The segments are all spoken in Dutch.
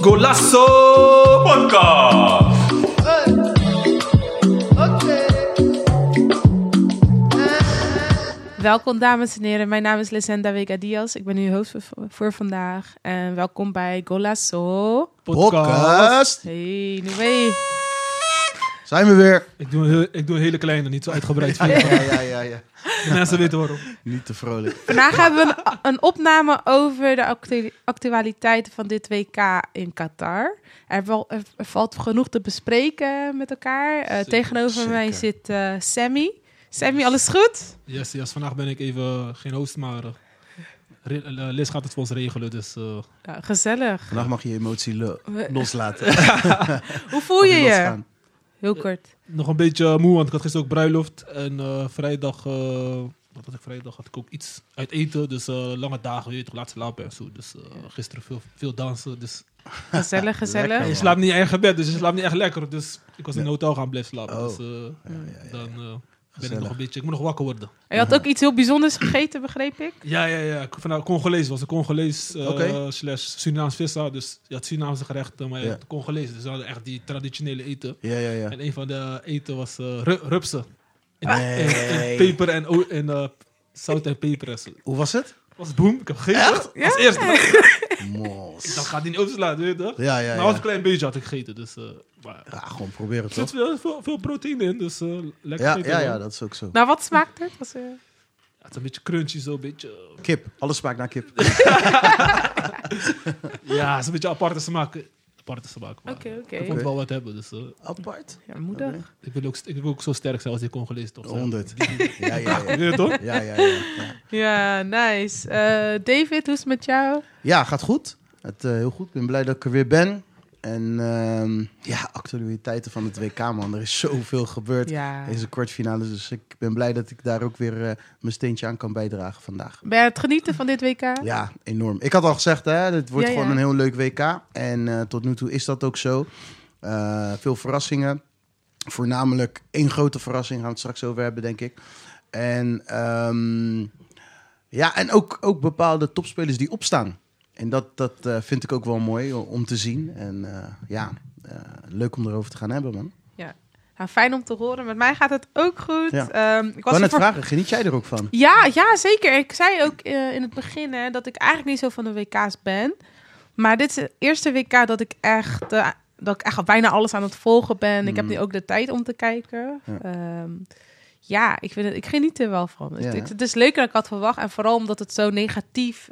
Golasso Podcast. Welkom dames en heren, mijn naam is Lesenda Vega Diaz. Ik ben uw host voor, voor vandaag. En welkom bij Golasso. Podcast. Hey, nu ben je. Zijn we weer. Ik doe, een heel- ik doe een hele kleine, niet zo uitgebreid. Ja, video. ja, ja, ja, ja. De mensen weten waarom. Niet te vrolijk. Vandaag hebben we een, een opname over de actu- actualiteiten van dit WK in Qatar. Er, wel- er- er valt genoeg te bespreken met elkaar. Eh, tegenover mij zit eh, Sammy. Sammy, alles goed? Yes, yes, vandaag ben ik even geen host, maar eh, eh, Liz gaat het voor ons regelen. Dus eh, Ja, gezellig. Vandaag mag je je emotie lo- loslaten. Hoe voel je je? Heel kort. nog een beetje moe, want ik had gisteren ook bruiloft. En eh, vrijdag, eh, wat had ik vrijdag? Had ik ook iets uit eten. Dus eh, lange dagen, je weet toch, laat slapen en zo. Dus eh, gisteren veel, veel dansen. Dus Gezellig, gezellig. Lekker, je slaapt niet in je eigen bed, dus je slaapt niet echt lekker. Dus ik was in een hotel gaan blijven slapen. Oh. Dus eh, Ja, ja, ja. dan eh, ben ik nog een beetje, ik moet nog wakker worden. En je had ook iets heel bijzonders gegeten, begreep ik? Ja, ja, ja. Ik- Vanuit Congolees was een Congolees eh Oké. slash Surinaams vissa. Dus je had Surinaamse gerechten, maar je Ja. had Congolees. Dus we hadden echt die traditionele eten. Ja, ja, ja. En een van de eten was eh, ru- rupsen. In, Nee. in- in peper en, en eh, zout en peper. Hoe was het? Was boem. Ik heb gegeten. Als eerste. Mos. Dat gaat hij niet opslaan, weet je toch? Ja, ja, Maar was een ja. klein beetje had ik gegeten. Dus, eh, maar, Ja, gewoon proberen er zit toch? veel, veel, veel proteïne in, dus eh, lekker Ja, eten ja, ja, dat is ook zo. Nou, wat smaakt het? Was, eh, Ja, het is een beetje crunchy, zo een beetje... eh, Kip. Alles smaakt naar kip. ja, het is een beetje aparte smaak. Aparte smaak. maar Oké, oké. Ik vond wel wat hebben, dus... eh, Apart. Ja, moedig. Oké. Ik wil, ook, ik wil ook zo sterk zijn als die Congolees toch? zijn. 100. Ja, ja, ja. Weet je toch? Ja, ja, ja. ja. Ja, nice. Eh, David, hoe is het met jou? Ja, gaat goed. Het, eh, heel goed. Ik ben blij dat ik er weer ben. En ehm, ja, actualiteiten van het WK, man. Er is zoveel gebeurd. Ja. Deze kwartfinales. Dus ik ben blij dat ik daar ook weer eh, mijn steentje aan kan bijdragen vandaag. Ben je het genieten van dit WK? Ja, enorm. Ik had al gezegd, hè, dit wordt Ja, gewoon ja. een heel leuk WK. En eh, tot nu toe is dat ook zo. Eh, veel verrassingen. Voornamelijk één grote verrassing gaan we het straks over hebben, denk ik. En, ehm, ja, en ook, ook bepaalde topspelers die opstaan. En dat, dat eh, vind ik ook wel mooi om te zien. En eh, ja, eh, leuk om erover te gaan hebben, man. Nou, fijn om te horen. Met mij gaat het ook goed. Ja. Ehm, ik was net ervoor- vragen, geniet jij er ook van? Ja, ja, zeker. Ik zei ook in het begin hè, dat ik eigenlijk niet zo van de WK's ben. Maar dit is het eerste WK dat ik echt, dat ik echt bijna alles aan het volgen ben. Ik heb Mm. nu ook de tijd om te kijken. Ja. Ja, ja ik, vind het, ik geniet er wel van. Ja. Het, het is leuker dan ik had verwacht. En vooral omdat het zo negatief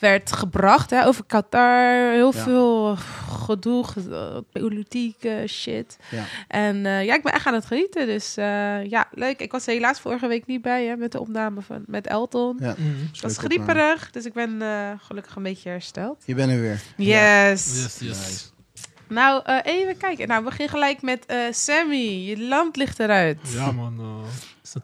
werd gebracht hè, over Qatar. Heel Ja. veel gedoe, ge- politieke shit. Ja. En eh, ja, ik ben echt aan het genieten. Dus eh, ja, leuk. Ik was er helaas vorige week niet bij hè, met de opname van, met Elton. Ja, Mhm. Was opname. grieperig, dus ik ben eh, gelukkig een beetje hersteld. Je bent er weer. Yes. Yes, yes. Nice. Nou, eh, even kijken. Nou, we beginnen gelijk met eh, Sammy. Je land ligt eruit. Ja, man. eh,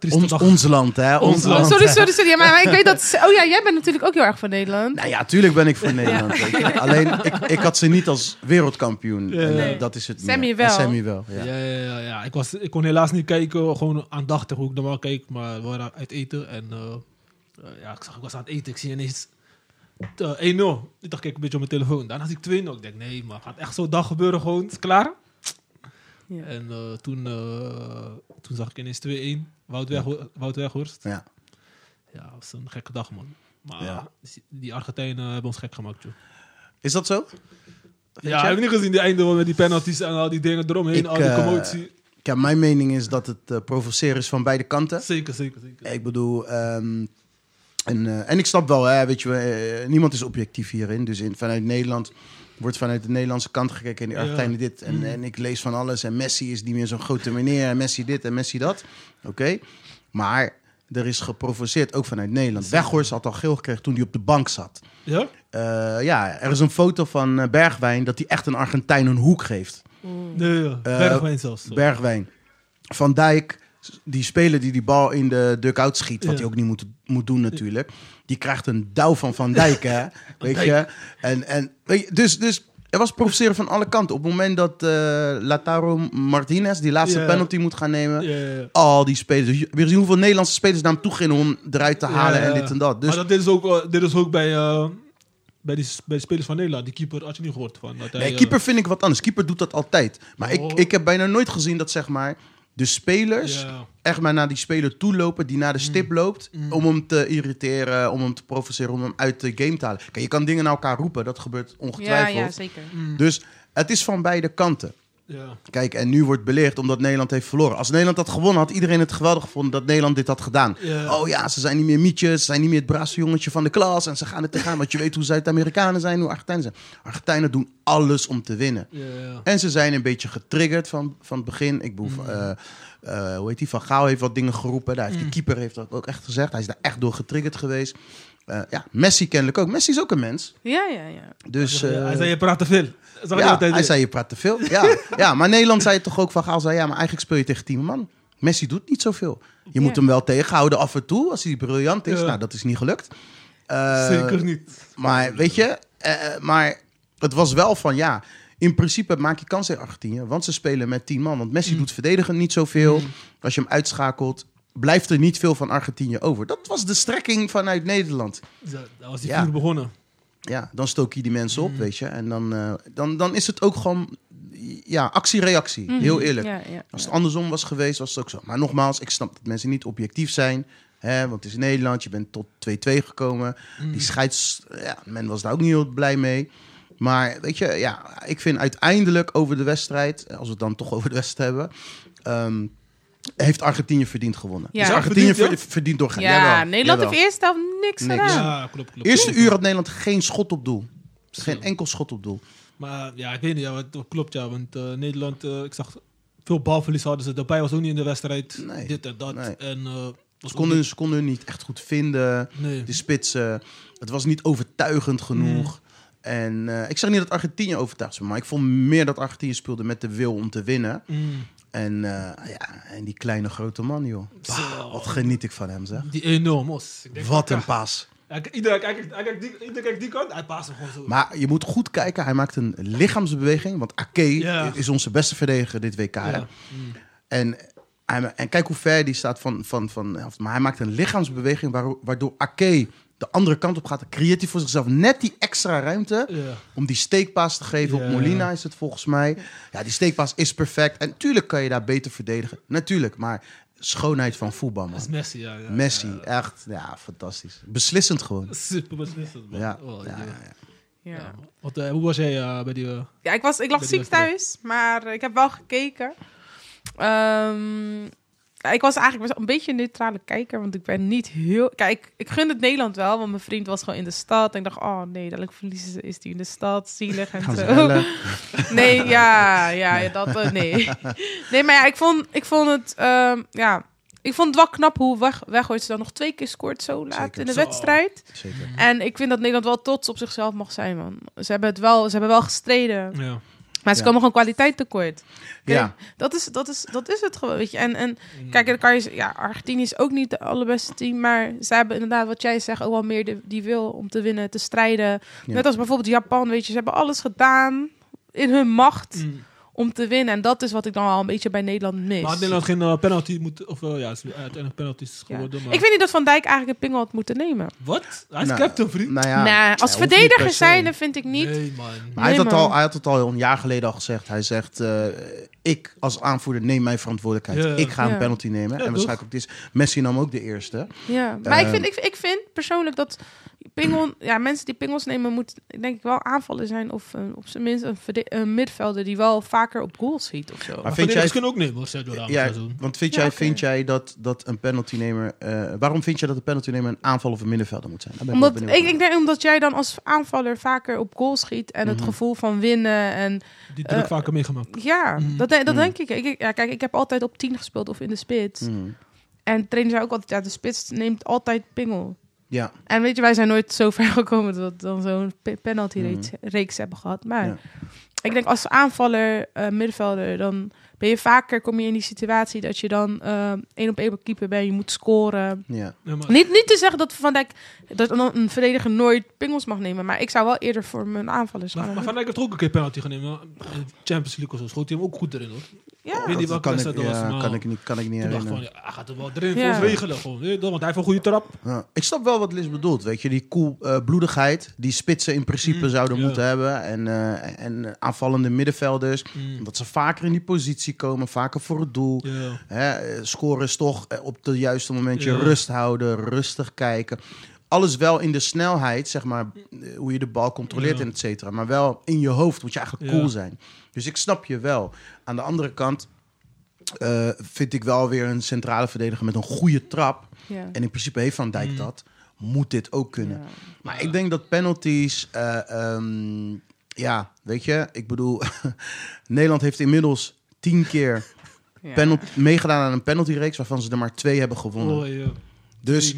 is Ons, dag. ons land, hè? Ons Ons Oh, land. sorry, sorry, sorry. Ja, maar, maar ik weet dat... Oh ja, jij bent natuurlijk ook heel erg van Nederland. Nou ja, tuurlijk ben ik voor Nederland. Alleen, ik, ik had ze niet als wereldkampioen. Ja. En, Nee. dat is het Sammy meer. wel. En Sammy wel, ja. Ja, ja, ja. Ik, was, ik kon helaas niet kijken, gewoon aandachtig hoe ik normaal kijk, maar we waren uit eten en ja, ik, zag, ik was aan het eten, ik zie ineens eh, 1-0. Ik dacht, kijk een beetje op mijn telefoon. Daarna zie ik 2-0. Ik denk, nee, maar gaat echt zo'n dag gebeuren gewoon, is klaar? Ja. En eh, toen, eh, toen zag ik ineens 2-1, Wout, Weg, Wout Weghorst. Ja. Ja, dat was een gekke dag, man. Maar Ja. die- Argentijnen hebben ons gek gemaakt, joh. Is dat zo? Ja, heb je niet gezien die einde met die penalties en al die dingen eromheen, Ik, al die eh, commotie? Ja, mijn mening is dat het eh, provoceren is van beide kanten. Zeker, zeker, zeker. Ik bedoel, ehm, en, eh, en ik snap wel, hè, weet je, eh, niemand is objectief hierin. Dus in, vanuit Nederland wordt vanuit de Nederlandse kant gekeken en die Ja. Argentijnen dit. En, en ik lees van alles en Messi is niet meer zo'n grote meneer en Messi dit en Messi dat. Oké, maar er is geprovoceerd ook vanuit Nederland. Weghorst had al geel gekregen toen hij op de bank zat. Ja? Eh, ja, er is een foto van Bergwijn dat hij echt een Argentijn een hoek geeft. Nee, ja. Bergwijn zelfs. Bergwijn. Van Dijk, die speler die die bal in de dugout schiet, wat Ja. hij ook niet moet, moet doen natuurlijk. Die krijgt een douw van Van Dijk, hè. Weet je? En, en, weet je, dus, dus Er was provoceren van alle kanten. Op het moment dat eh Lataro Martinez die laatste penalty moet gaan nemen. Ja, ja, ja. Al die spelers. Dus Heb je gezien hoeveel Nederlandse spelers naar hem toe gingen om eruit te halen en dit en dat. Dus Maar dat dit is ook, eh, dit is ook bij, eh, bij, die, bij de spelers van Nederland. Die keeper had je niet gehoord van. Dat hij, nee, keeper vind ik wat anders. Keeper doet dat altijd. Maar ik, Oh. ik heb bijna nooit gezien dat zeg maar de spelers ja. Mm. echt maar naar die speler toe lopen die naar de stip loopt. Om hem te irriteren, om hem te provoceren, om hem uit de game te halen. Kijk, je kan dingen naar elkaar roepen. Dat gebeurt Ja, ongetwijfeld. ja, zeker. Dus het is van beide kanten. Ja. Kijk, en nu wordt beleerd omdat Nederland heeft verloren. Als Nederland had gewonnen, had iedereen het geweldig gevonden dat Nederland dit had gedaan. Ja. Oh ja, ze zijn niet meer mietjes, ze zijn niet meer het braafste jongetje van de klas. En ze gaan het tegenaan, want je weet hoe Zuid-Amerikanen zijn, hoe Argentijnen zijn. Argentijnen doen alles om te winnen. Ja, ja. En ze zijn een beetje getriggerd van, van het begin. Ik bedoel, Mm. eh, eh, hoe heet die? Van Gaal heeft wat dingen geroepen. Daar heeft Mm. Die keeper heeft dat ook echt gezegd. Hij is daar echt door getriggerd geweest. Eh, ja, Messi kennelijk ook. Messi is ook een mens. Ja, ja, ja. Dus, Ja, eh, hij zei, je praat te veel. Ja, hij hij zei je praat te veel. Ja, ja, maar Nederland zei het toch ook van Gaal zei ja, maar eigenlijk speel je tegen tien man. Messi doet niet zoveel. Je moet hem wel tegenhouden af en toe als hij briljant is. Ja. Nou, dat is niet gelukt. Eh, Zeker niet. Maar weet je, maar het was wel van ja. In principe maak je kans tegen Argentinië, want ze spelen met tien man. Want Messi Mm. doet verdedigen niet zoveel. Als je hem uitschakelt, blijft er niet veel van Argentinië over. Dat was de strekking vanuit Nederland. Dat was die Ja. vuur begonnen. Ja, dan stook je die mensen Mm. op, weet je. En dan, eh, dan, dan is het ook gewoon, ja, actie-reactie. Heel eerlijk. Mhm. Ja, ja. Als het andersom was geweest, was het ook zo. Maar nogmaals, ik snap dat mensen niet objectief zijn. Hè, want het is Nederland, je bent tot 2-2 gekomen. Mhm. Die scheids, ja, men was daar ook niet heel blij mee. Maar weet je, ja, ik vind uiteindelijk over de wedstrijd, als we het dan toch over de wedstrijd hebben, ehm, heeft Argentinië verdiend gewonnen. Ja. Dus Argentinië verdiend, verdient doorgaan. Ja, Jawel, Nederland jawel. heeft eerst zelf niks, Niks. gedaan. Ja, klopt, klopt. Eerste klopt. uur had Nederland geen schot op doel. Geen enkel schot op doel. Maar ja, ik weet niet, ja, wat, wat klopt ja. Want eh, Nederland, eh, ik zag veel balverlies hadden ze. Daarbij was ook niet in de wedstrijd. Nee, Dit en dat. nee. En, eh, was Ze konden, niet- ze konden hun niet echt goed vinden. Nee. De spitsen. Het was niet overtuigend genoeg. En eh, ik zeg niet dat Argentinië overtuigd was, maar ik vond meer dat Argentinië speelde met de wil om te winnen. Mm. En, eh, ja, en die kleine grote man, joh. Bah, wat geniet ik van hem, zeg. Die enorm, mos. Ik denk, Wat een paas. ja, Iedereen kijkt hij kijkt die, iedereen kijkt die kant, hij paast hem gewoon zo. Maar je moet goed kijken. Hij maakt een lichaamsbeweging. Want Ake Ja. is onze beste verdediger dit WK. ja. Mm. En, en kijk hoe ver die staat van... van, van maar hij maakt een lichaamsbeweging waardoor, waardoor Ake de andere kant op gaat. Dan creëert hij voor zichzelf net die extra ruimte... Om die steekpaas te geven. Op Molina is het volgens mij. Ja, die steekpaas is perfect. En natuurlijk kan je daar beter verdedigen. Natuurlijk, maar schoonheid van voetbal, Dat is man. Messi, ja. ja Messi, Ja. echt, ja, fantastisch. Beslissend gewoon. Super beslissend, man. Ja, Oh, ja, ja. ja, ja. Ja. Ja. Wat, eh, hoe was jij eh, bij die... eh, Ja, ik, was, ik lag ziek thuis, maar ik heb wel gekeken. Ehm, ik was eigenlijk een beetje een neutrale kijker, want ik ben niet heel... Kijk, ik gun het Nederland wel, want mijn vriend was gewoon in de stad. En ik dacht, oh nee, dadelijk verliezen ze, is die in de stad, zielig en Gaan zo. Nee, ja, ja, ja, dat, eh, nee. Nee, maar ja, ik vond, ik vond het, ehm, ja... Ik vond het wel knap hoe weg, Weghorst ze dan nog twee keer scoort zo laat Zeker. in de Zo. wedstrijd. Zeker. En ik vind dat Nederland wel trots op zichzelf mag zijn, man. Ze hebben het wel, ze hebben wel gestreden. ja. Maar ze Ja. komen gewoon kwaliteit tekort. Kijk, Ja, Dat is, dat, is, dat is het gewoon, weet je. En, en kijk, dan kan je... Ja, Argentinië is ook niet de allerbeste team. Maar ze hebben inderdaad, wat jij zegt, ook wel meer de, die wil om te winnen, te strijden. Ja. Net als bijvoorbeeld Japan, weet je. Ze hebben alles gedaan in hun macht Mm. Om te winnen. En dat is wat ik dan al een beetje bij Nederland mis. Maar had Nederland geen eh, penalty moeten... Of eh, ja, uiteindelijk penalties Ja. geworden. Maar... Ik vind niet dat Van Dijk eigenlijk een pingel had moeten nemen. Wat? Hij is Nou, captain, vriend. nou ja. nou, als ja, verdediger zijnde vind ik niet... Nee, man. Maar hij, Nee, had het man. al, hij had het al een jaar geleden al gezegd. Hij zegt, eh, ik als aanvoerder neem mijn verantwoordelijkheid. Ja. Ik ga een Ja. penalty nemen. Ja, en waarschijnlijk ook dit. Messi nam ook de eerste. Ja, maar ik, Ehm. vind, ik, ik vind persoonlijk dat pingel, ja, mensen die pingels nemen, moet denk ik wel aanvallen zijn. Of uh, op zijn minst een, middenvelder die wel vaker op goal schiet of zo. Maar Maar vind jij- kunnen ook nemen, hoor, Sergio Ramos Ja, seizoen. want vind Ja, jij, vind jij dat, dat een penaltynemer... eh waarom vind jij dat een penaltynemer een aanval of een middenvelder moet zijn? Daar ben omdat, ik, ik denk omdat jij dan als aanvaller vaker op goal schiet en het Mhm. gevoel van winnen. En Die druk Eh, vaker meegemaakt. ja, Mhm. dat, dat Mhm. denk ik. ik. Ja, kijk, ik heb altijd op 10 gespeeld of in de spits. Mhm. En trainer zei ook altijd, ja, de spits neemt altijd pingel. Ja, En weet je, wij zijn nooit zo ver gekomen dat we dan zo'n pe- penalty reeks, reeks hebben gehad. Maar Ja. ik denk als aanvaller, eh, middenvelder, dan ben je vaker, kom je in die situatie dat je dan eh, één op één keeper bent. Je moet scoren. Ja. Ja, maar- Niet, niet te zeggen dat Van Dijk, dat een, een verdediger nooit pingels mag nemen. Maar ik zou wel eerder voor mijn aanvallers Maar, gaan. maar Van Dijk heeft ook een keer penalty genomen. Champions League of zo schoot hij hem ook goed erin hoor. ja. Ik weet niet Dat welke kan ik, wedstrijd dat was. ja, maar kan ik niet, kan ik niet herinneren. van, ja, hij gaat er wel erin Ja. voor ons regelen. Gewoon, want hij heeft een goede trap. Ja. Ik snap wel wat Liz bedoelt. Weet je, die koelbloedigheid die spitsen in principe Mm, zouden ja. moeten hebben. En, eh, en aanvallende middenvelders. Mm. Dat ze vaker in die positie komen, vaker voor het doel. Ja. Hè, eh, scoren is toch eh, op het juiste momentje Ja. rust houden, rustig kijken. Alles wel in de snelheid, zeg maar, eh, hoe je de bal controleert Ja. en et cetera. Maar wel in je hoofd moet je eigenlijk cool zijn. Dus ik snap je wel. Aan de andere kant eh, vind ik wel weer een centrale verdediger met een goede trap. En in principe heeft Van Dijk Mm. dat. Moet dit ook kunnen. Maar ik denk dat penalties... eh, ehm, ja, weet je, ik bedoel... Nederland heeft inmiddels tien keer Ja. penalty, meegedaan aan een penaltyreeks... waarvan ze er maar twee hebben gewonnen. Oh, ja. dus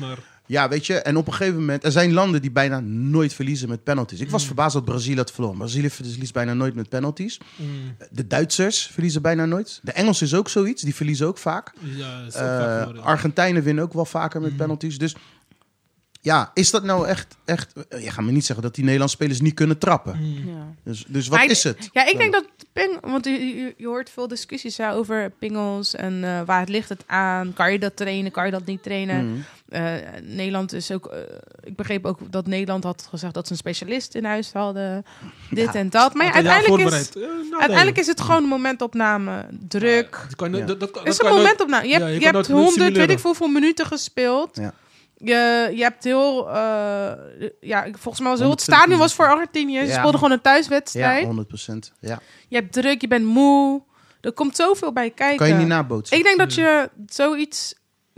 ja, weet je, en op een gegeven moment... Er zijn landen die bijna nooit verliezen met penalties. Ik was Mm. verbaasd dat Brazilië het verloor. Brazilië verliest bijna nooit met penalties. mm, De Duitsers verliezen bijna nooit. De Engelsen is ook zoiets, die verliezen ook vaak. ja, Eh, vaak geworden. Argentijnen winnen ook wel vaker met Mm. penalties. Dus ja, is dat nou echt... echt eh, je gaat me niet zeggen dat die Nederlandse spelers niet kunnen trappen. Mm. Ja. Dus, dus wat Maar is het? Ja, ik denk dat ping, want je, je, je hoort veel discussies hè, over pingels en eh, waar het ligt het aan. Kan je dat trainen? Kan je dat niet trainen? Mm. Eh, Nederland is ook. ik begreep ook dat Nederland had gezegd dat ze een specialist in huis hadden. Dit Ja. en dat. Maar ja, uiteindelijk is, nou, uiteindelijk is het gewoon een momentopname. Druk. Ja, dat kan, Ja. dat, dat, kan- Het is een momentopname. Je je hebt 100, weet ik veel, hoeveel minuten gespeeld. Ja. Je, je hebt heel. eh, ja, volgens mij was heel het 120 stadion was voor Argentinië. Ze Ja. speelden gewoon een thuiswedstrijd. Ja, 100 Ja. Je hebt druk, je bent moe. Er komt zoveel bij kijken. Kan je niet nabootsen. Ik denk dat je zoiets,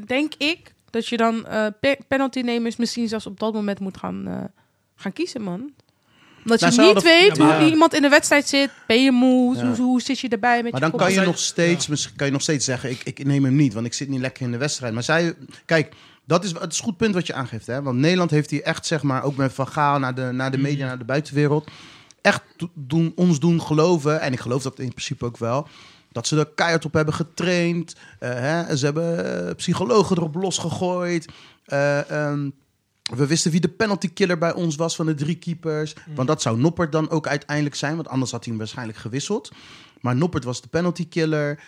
denk ik, dat je dan eh pe- penaltynemers misschien zelfs op dat moment moet gaan, eh, gaan kiezen, man. Omdat Nou, je niet weet Ja, hoe iemand in de wedstrijd zit. Ben je moe? Ja. Hoe, hoe zit je erbij met Maar je dan kan je nog steeds, ja. misschien kan je nog steeds zeggen, ik, ik neem hem niet, want ik zit niet lekker in de wedstrijd. Maar zij, kijk, dat is, het is een goed punt wat je aangeeft. Hè? Want Nederland heeft hier echt, zeg maar, ook met Van Gaal naar de, naar de Mm. media, naar de buitenwereld, echt do- doen, ons doen geloven, en ik geloof dat in principe ook wel, dat ze er keihard op hebben getraind. eh, hè? Ze hebben eh, psychologen erop losgegooid. Ehm, we wisten wie de penalty killer bij ons was van de drie keepers. Want dat zou Noppert dan ook uiteindelijk zijn. Want anders had hij hem waarschijnlijk gewisseld. Maar Noppert was de penalty killer.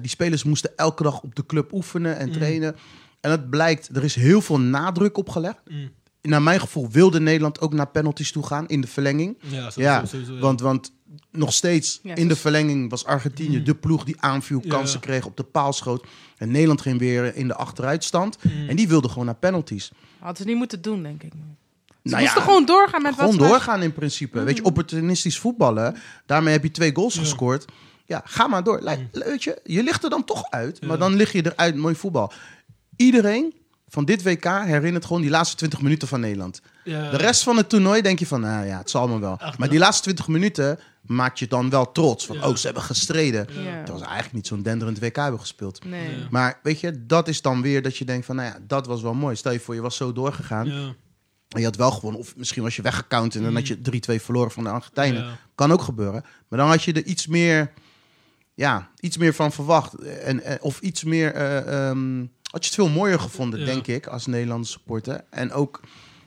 Die spelers moesten elke dag op de club oefenen en Mm. trainen. En het blijkt, er is heel veel nadruk op gelegd. Mm. Naar mijn gevoel wilde Nederland ook naar penalties toe gaan in de verlenging. Ja, sowieso, Ja, sowieso, ja. Want, want nog steeds Ja, in de dus- verlenging was Argentinië Mm. de ploeg die aanviel, Ja. kansen kreeg, op de paal schoot. En Nederland ging weer in de achteruitstand. Mm. En die wilde gewoon naar penalties. Hadden ze niet moeten doen, denk ik. Ze Nou moesten ja, gewoon doorgaan met Gewoon wat ze- doorgaan in principe. Weet je, opportunistisch voetballen. Daarmee heb je twee goals Ja. gescoord. Ja, ga maar door. Je, je ligt er dan toch uit. Ja. Maar dan lig je eruit. Mooi voetbal. Iedereen van dit WK herinnert gewoon die laatste 20 minuten van Nederland. Ja. De rest van het toernooi denk je van, nou ja, het zal me wel. Ach, Maar die laatste 20 minuten maak je dan wel trots. Van, Ja. oh, ze hebben gestreden. Ja. Ja. Dat was eigenlijk niet zo'n denderend WK hebben gespeeld. Nee. Ja. Maar weet je, dat is dan weer dat je denkt van, nou ja, dat was wel mooi. Stel je voor, je was zo doorgegaan. Ja. En je had wel gewonnen. Of misschien was je weggecount en dan had je 3-2 verloren van de Argentijnen. Ja. Kan ook gebeuren. Maar dan had je er iets meer, ja, iets meer van verwacht. En, en- of iets meer, eh, ehm, had je het veel mooier gevonden, Ja. denk ik, als Nederlandse supporter. En ook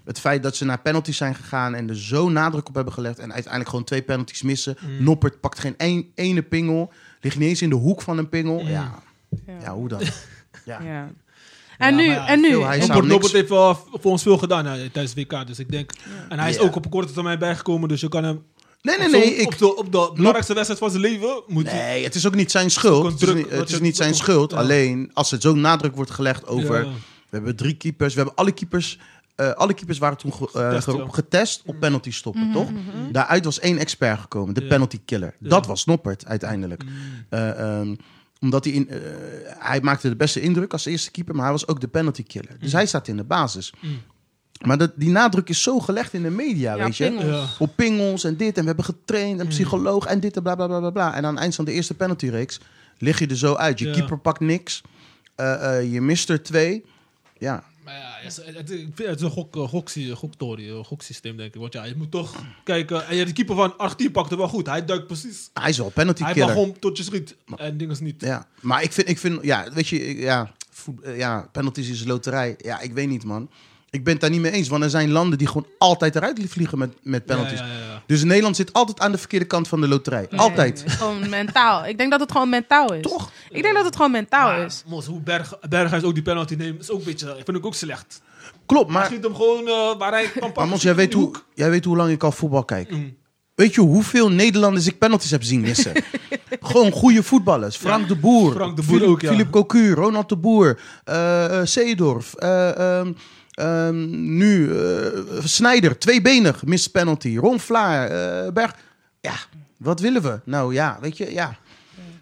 het feit dat ze naar penalties zijn gegaan en er zo nadruk op hebben gelegd. En uiteindelijk gewoon twee penalties missen. Mm. Noppert pakt geen ene pingel. Ligt niet eens in de hoek van een pingel. Mm. Ja, Ja. ja, hoe dan? Ja. Ja. En nu, ja, en nu. niks- Norbert heeft wel voor ons veel gedaan hè, tijdens het WK. Dus ik denk... En hij is ook op een korte termijn bijgekomen. Dus je kan hem... Nee, nee, op nee. zo'n- Ik, Op de, op de belangrijkste wedstrijd van zijn leven moet je... Nee, het is ook niet zijn schuld. Zo'n Het is druk- niet, het wat is je- niet zijn schuld. ja. Alleen als het zo nadruk wordt gelegd over. Ja. We hebben drie keepers. We hebben alle keepers. eh, alle keepers waren toen ge- eh, Getest, ge- ja. getest op penalty stoppen, toch? Daaruit was één expert gekomen, de penalty killer. Dat was Noppert uiteindelijk. Mm. Eh, ehm, omdat hij, in, eh, hij maakte de beste indruk als eerste keeper, maar hij was ook de penalty killer. Dus hij staat in de basis. Maar dat, die nadruk is zo gelegd in de media, Ja, weet je. pingels. Op pingels en dit. En we hebben getraind. En psycholoog en dit en bla bla bla bla bla. En aan het eind van de eerste penaltyreeks lig je er zo uit. Je Ja. keeper pakt niks. Eh, eh, je mist er twee. Ja, Maar ja, het, is- het, ik vind het is een gok, eh, goksysteem, denk ik. Want ja, je moet toch kijken. En ja, de keeper van Argentinië pakte wel goed. Hij duikt precies. Hij is wel penalty Hij killer. mag gewoon tot je schiet. En dingen niet. Ja, maar ik vind, ik vind ja, weet je, ja, voet- ja, penalties is loterij. Ja, ik weet niet, man. Ik ben het daar niet mee eens, want er zijn landen die gewoon altijd eruit vliegen met, met penalties. Ja, ja, ja, ja. Dus Nederland zit altijd aan de verkeerde kant van de loterij. Altijd. Nee, gewoon mentaal. Ik denk dat het gewoon mentaal is. Toch? Ik denk dat het gewoon mentaal Maar, is. Mos, hoe Berg, Berghuis ook die penalty neemt, is ook een beetje, vind ik ook slecht. Klopt, Hij maar, schiet hem gewoon eh, waar hij kan maar Mons, jij weet, hoe, jij weet hoe lang ik al voetbal kijk. Mm. Weet je hoeveel Nederlanders ik penalties heb zien missen? Gewoon goede voetballers. Frank de Boer. Frank de Boer Philip, ook, ja. Cocu, Ronald de Boer. eh eh, Seedorf. eh, ehm, ehm, nu eh Snijder, tweebenig, mist penalty. Ron Vlaar, eh, Berg. Ja, wat willen we? Nou ja, weet je, ja.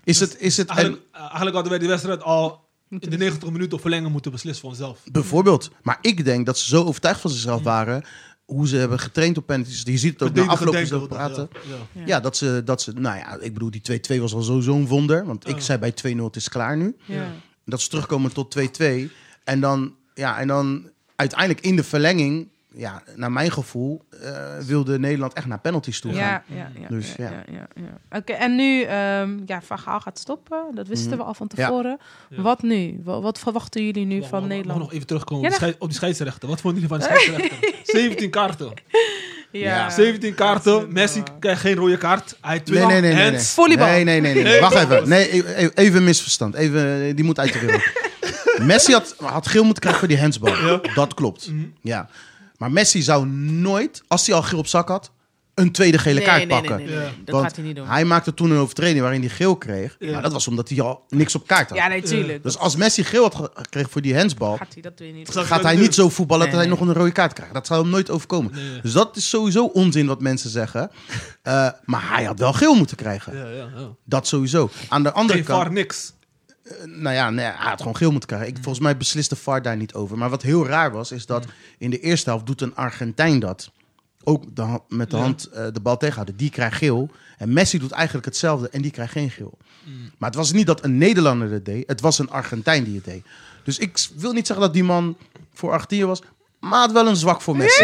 Is het, is het en, Eigenlijk, eigenlijk hadden wij die wedstrijd al in de 90 minuten op verlengen moeten beslissen voor onszelf. bijvoorbeeld. Maar ik denk dat ze zo overtuigd van zichzelf waren... hoe ze hebben getraind op penalties. Je ziet het ook na afloop denken zo dat, praten. ja. Ja. Ja. Ja, dat ze, dat ze, nou ja, ik bedoel, die 2-2 was al sowieso een wonder. Want ik Ja. zei bij 2-0, het is klaar nu. Ja. Dat ze terugkomen tot 2-2. En dan, ja, en dan uiteindelijk in de verlenging, ja, naar mijn gevoel, eh, wilde Nederland echt naar penalties toe gaan. Ja, ja, ja. Dus, ja, ja. ja, ja, ja. Oké, en nu, ehm, ja, Van Gaal gaat stoppen. Dat wisten Mhm. we al van tevoren. Ja. Wat nu? Wat, wat verwachten jullie nu Mag- van Nederland? nog even terugkomen Ja, op, die schei- op die scheidsrechter. Wat vonden jullie van de scheidsrechter? 17 kaarten. Ja. 17 kaarten. Messi krijgt geen rode kaart. Hij heeft twee Nee, nee, nee, nee. Volleybal. Nee, nee, nee, nee. Nee, Wacht even. Nee, even, even een misverstand. Even, die moet uit de wereld. Messi had, had geel moeten krijgen voor die handsbal. Ja. Dat klopt. Mhm. Ja. Maar Messi zou nooit, als hij al geel op zak had, een tweede gele Nee, kaart nee, pakken. nee, nee, nee. Ja. Dat gaat hij niet doen. Hij maakte toen een overtreding waarin hij geel kreeg. Ja. Maar dat was omdat hij al niks op kaart had. Ja, nee, tuurlijk. Dus als Messi geel had ge- gekregen voor die handsbal, gaat hij dat weer niet gaat hij niet zo voetballen dat Nee, hij nog een rode kaart krijgt. Dat zou hem nooit overkomen. Dus dat is sowieso onzin wat mensen zeggen. Eh, maar hij had wel geel moeten krijgen. Ja, ja, ja. Dat sowieso. Aan de andere Geen kant, VAR, niks. Nou ja, nee, hij had gewoon geel moeten krijgen. Ik, volgens mij beslist de VAR daar niet over. Maar wat heel raar was, is dat in de eerste helft doet een Argentijn dat. Ook de met de hand eh, de bal tegenhouden. Die krijgt geel. En Messi doet eigenlijk hetzelfde en die krijgt geen geel. Maar het was niet dat een Nederlander het deed. Het was een Argentijn die het deed. Dus ik wil niet zeggen dat die man voor Argentinië was. Maar had wel een zwak voor Messi.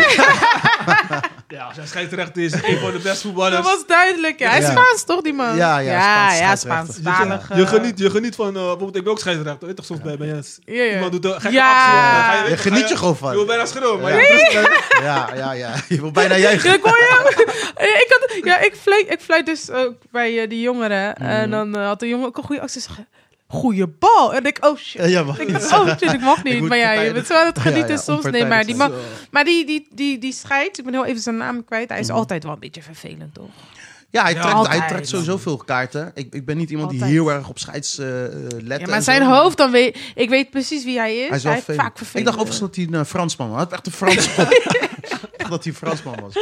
Ja, als hij scheidsrechter is, een van de beste voetballers. Dat was duidelijk, ja. Hij is Ja. Spaans, toch, die man? Ja, ja, ja, Spaans ja. Spaanstalig. Je geniet, je geniet van, eh, bijvoorbeeld, ik ben ook scheidsrechter. Weet je toch soms bij, bij ja. Iemand doet een gekke Ja. actie. Je weet geniet je gewoon van. Je wil bijna schreeuwen, maar Ja. ja. Ja, ja, ja. Je wil bijna juichen. Ik je. ik, had, ja, ik, fluit, ik fluit dus ook bij eh, die jongeren. Mhm. En dan eh, had de jongen ook een goede actie. Goeie bal. En ik, oh shit. Ja, Ik dacht, oh shit, ik mag niet. maar ja, je bent zo aan het genieten ja, soms. Nee, maar die, man, maar die, die, die, die scheidt, ik ben heel even zijn naam kwijt. Hij is Mhm. altijd wel een beetje vervelend, toch? Ja, hij Ja, trekt, hij trekt sowieso veel kaarten. Ik, ik ben niet iemand die heel erg op scheids eh, let. Ja, maar zijn zo. hoofd, dan weet ik weet precies wie hij is. Hij is hij wel vaak vervelend. Ik dacht overigens dat hij een eh, Fransman was. Hij had echt een Frans kop. Ik dacht dat hij Fransman was.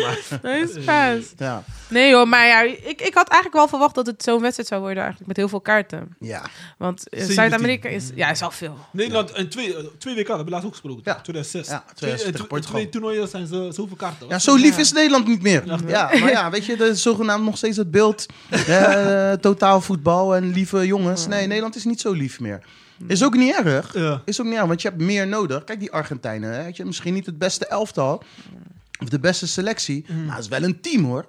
Maar, is ja. Nee hoor, maar ja, ik, ik had eigenlijk wel verwacht dat het zo'n wedstrijd zou worden eigenlijk met heel veel kaarten. ja. Want eh, 17. Zuid-Amerika is, ja, is al veel. Nederland en twee, eh, twee WK, dat hebben we laatst ook gesproken. Ja. 2006. Ja, twee, 2006 eh, tegen tw- Portugal. twee toernooien zijn ze zoveel kaarten. ja, zo lief Ja. is Nederland niet meer. Ja. Ja, maar ja, weet je, is zogenaamd nog steeds het beeld. eh, totaal voetbal en lieve jongens. Nee, Nederland is niet zo lief meer. Is ook niet erg. Ja. Is ook niet erg, want je hebt meer nodig. Kijk, die Argentijnen, hè, je, misschien niet het beste elftal. Of de beste selectie. Maar het is wel een team, hoor.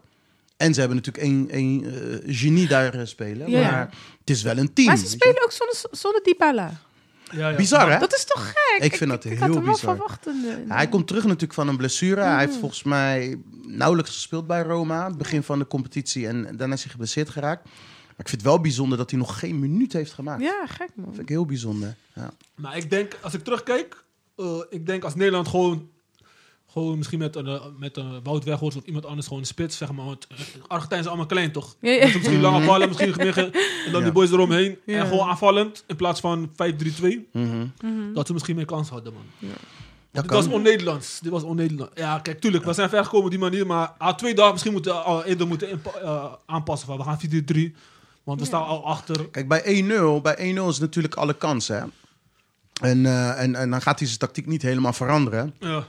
En ze hebben natuurlijk één, één eh, genie daar eh, spelen. Maar het is wel een team. Maar ze spelen ook zonder, zonder Dybala. Ja, ja. Bizar, hè? Dat is toch gek? Ik vind dat ik, heel had hem wel bizar. hij komt terug natuurlijk van een blessure. Hij heeft volgens mij nauwelijks gespeeld bij Roma. Het begin van de competitie. En daarna is hij geblesseerd geraakt. Maar ik vind het wel bijzonder dat hij nog geen minuut heeft gemaakt. Ja, gek man. Dat vind ik heel bijzonder. Ja. Maar ik denk, als ik terugkijk, eh, ik denk als Nederland gewoon, gewoon misschien met een, eh, met een Wout Weghorst of iemand anders gewoon een spits, zeg maar. Want eh, Argentijn is allemaal klein, toch? Ja, ja. Dus misschien lange ballen, misschien meer en dan Ja. die boys eromheen. Ja. En gewoon aanvallend, in plaats van 5-3-2. Mhm. Mhm. Dat ze misschien meer kans hadden, man. Dat Dit was on-Nederlands. Dit was on-Nederlands. Ja, kijk, tuurlijk, we zijn ver gekomen op die manier. Maar aan twee dagen misschien moeten we al eerder moeten inpa- aanpassen. Van, we gaan 4-3. Want we staan al achter. Kijk, bij 1-0, bij 1-0 is natuurlijk alle kans, hè. En, eh, en, en dan gaat hij zijn tactiek niet helemaal veranderen. Ja,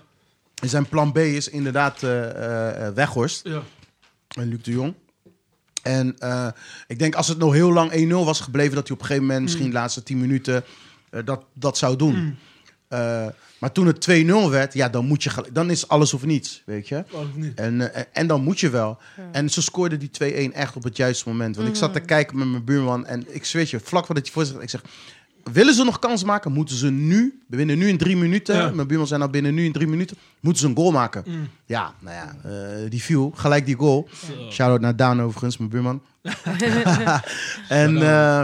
En zijn plan B is inderdaad eh eh, eh, Weghorst ja. en Luc de Jong. En eh, ik denk als het nog heel lang 1-0 was gebleven... dat hij op een gegeven moment, misschien de laatste 10 minuten, eh, dat, dat zou doen. Eh, maar toen het 2-0 werd, ja, dan, moet je, dan is alles of niets, weet je. Of niet? En, eh, en dan moet je wel. En ze scoorden die 2-1 echt op het juiste moment. Want ik zat Mm. te kijken met mijn buurman en ik zweet je, vlak voordat je voor zegt, ik zeg, willen ze nog kans maken, moeten ze nu, binnen nu in drie minuten, Ja. mijn buurman zei nou binnen nu in drie minuten, moeten ze een goal maken. Mm. Ja, nou ja, eh, die viel, gelijk die goal. Shout-out naar Daan overigens, mijn buurman. en, eh,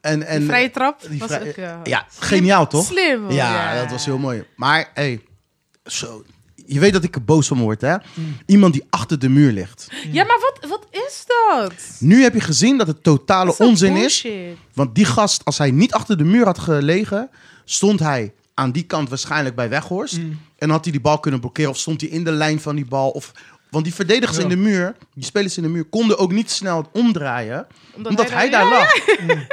en, en, Die vrije trap die was vrij- ook... eh, ja, geniaal toch? Slim. hoor. Ja, dat was heel mooi. Maar, hey, zo, je weet dat ik er boos van word, hè? Iemand die achter de muur ligt. Ja, maar wat, wat is dat? Nu heb je gezien dat het totale is onzin is. Want die gast, als hij niet achter de muur had gelegen, stond hij aan die kant waarschijnlijk bij Weghorst. En had hij die bal kunnen blokkeren of stond hij in de lijn van die bal. Of, want die verdedigers Ja. in de muur, die spelers in de muur, konden ook niet snel omdraaien. Omdat, Omdat hij, hij daar daar- lag.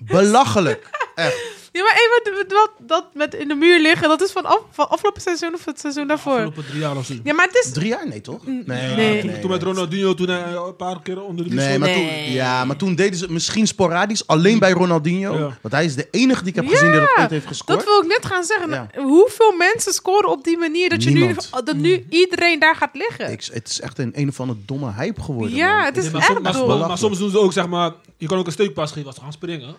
Belachelijk. Echt. Ja, maar even wat, wat, dat met in de muur liggen, dat is van, af, van afgelopen seizoen of het seizoen daarvoor. Afgelopen drie jaar of zo. Ja, maar het is... Drie jaar? Nee, toch? Nee, nee. Toen, toen met Ronaldinho, toen hij een paar keer onder de Nee, maar Nee. toen, ja, maar toen deden ze het misschien sporadisch, alleen bij Ronaldinho. Ja. Want hij is de enige die ik heb Ja, gezien die dat ooit heeft gescoord. Dat wil ik net gaan zeggen. Ja. Hoeveel mensen scoren op die manier dat, je nu, dat nu iedereen daar gaat liggen? Ik, het is echt een een of andere domme hype geworden. Ja, man. het is Nee, maar, echt maar, maar soms doen ze ook, zeg maar, je kan ook een steekpas geven als ze gaan springen.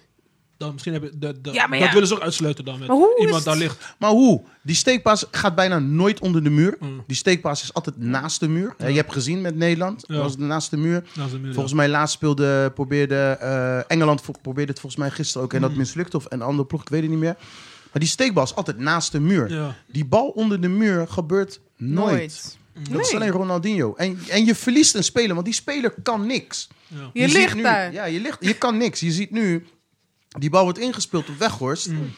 Dan misschien heb je, de, de, Ja, maar dat ja. willen ze ook uitsluiten dan met Maar hoe iemand daar ligt. Maar hoe? Die steekpaas gaat bijna nooit onder de muur. Mm. Die steekpaas is altijd naast de muur. Je hebt gezien met Nederland, dat was naast de muur. Nou, ze Volgens mij laatst speelde, probeerde eh, Engeland probeerde het volgens mij gisteren ook en Mm. dat mislukte of een andere ploeg, ik weet het niet meer. Maar die steekbal is altijd naast de muur. Ja. Die bal onder de muur gebeurt nooit. Dat is alleen Ronaldinho. En, en je verliest een speler, want die speler kan niks. Ja. Je, ligt nu- daar. Ja, je, ligt, je kan niks. Je ziet nu, die bal wordt ingespeeld op Weghorst. Mm.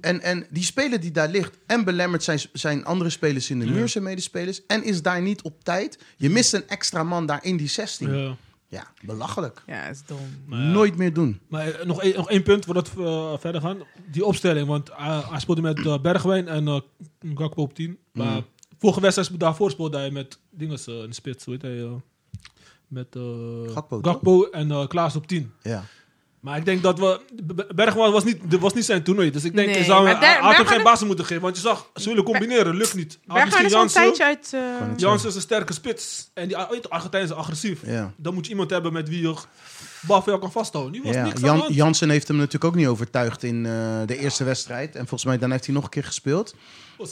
En, en die speler die daar ligt en belemmert zijn, zijn andere spelers in de muur, zijn medespelers. En is daar niet op tijd. Je mist een extra man daar in die 16. Ja, Ja. belachelijk. Ja, is dom. Maar. Nooit meer doen. Maar eh, nog, één, nog één punt voordat we eh, verder gaan. Die opstelling, want eh, hij speelde met Bergwijn en Gakpo op 10. Maar Mm. vorige wedstrijd daarvoor speelde hij met dinges eh, in de spits. Hoe heet hij? met Gakpo? Gakpo en eh Klaas op 10. Ja. Maar ik denk dat we... B- Bergwijn was niet, was niet zijn toernooi. Dus ik denk, Nee, zou hij had hem geen basis moeten geven. Want je zag, ze willen combineren. Lukt niet. Misschien is al een Jansen. tijdje uit... eh, Jansen is een sterke spits. En die Argentijn is agressief. Ja. Dan moet je iemand hebben met wie je jou kan vasthouden. Was Ja, niks Jan. Jansen heeft hem natuurlijk ook niet overtuigd in eh, de eerste wedstrijd. En volgens mij dan heeft hij nog een keer gespeeld.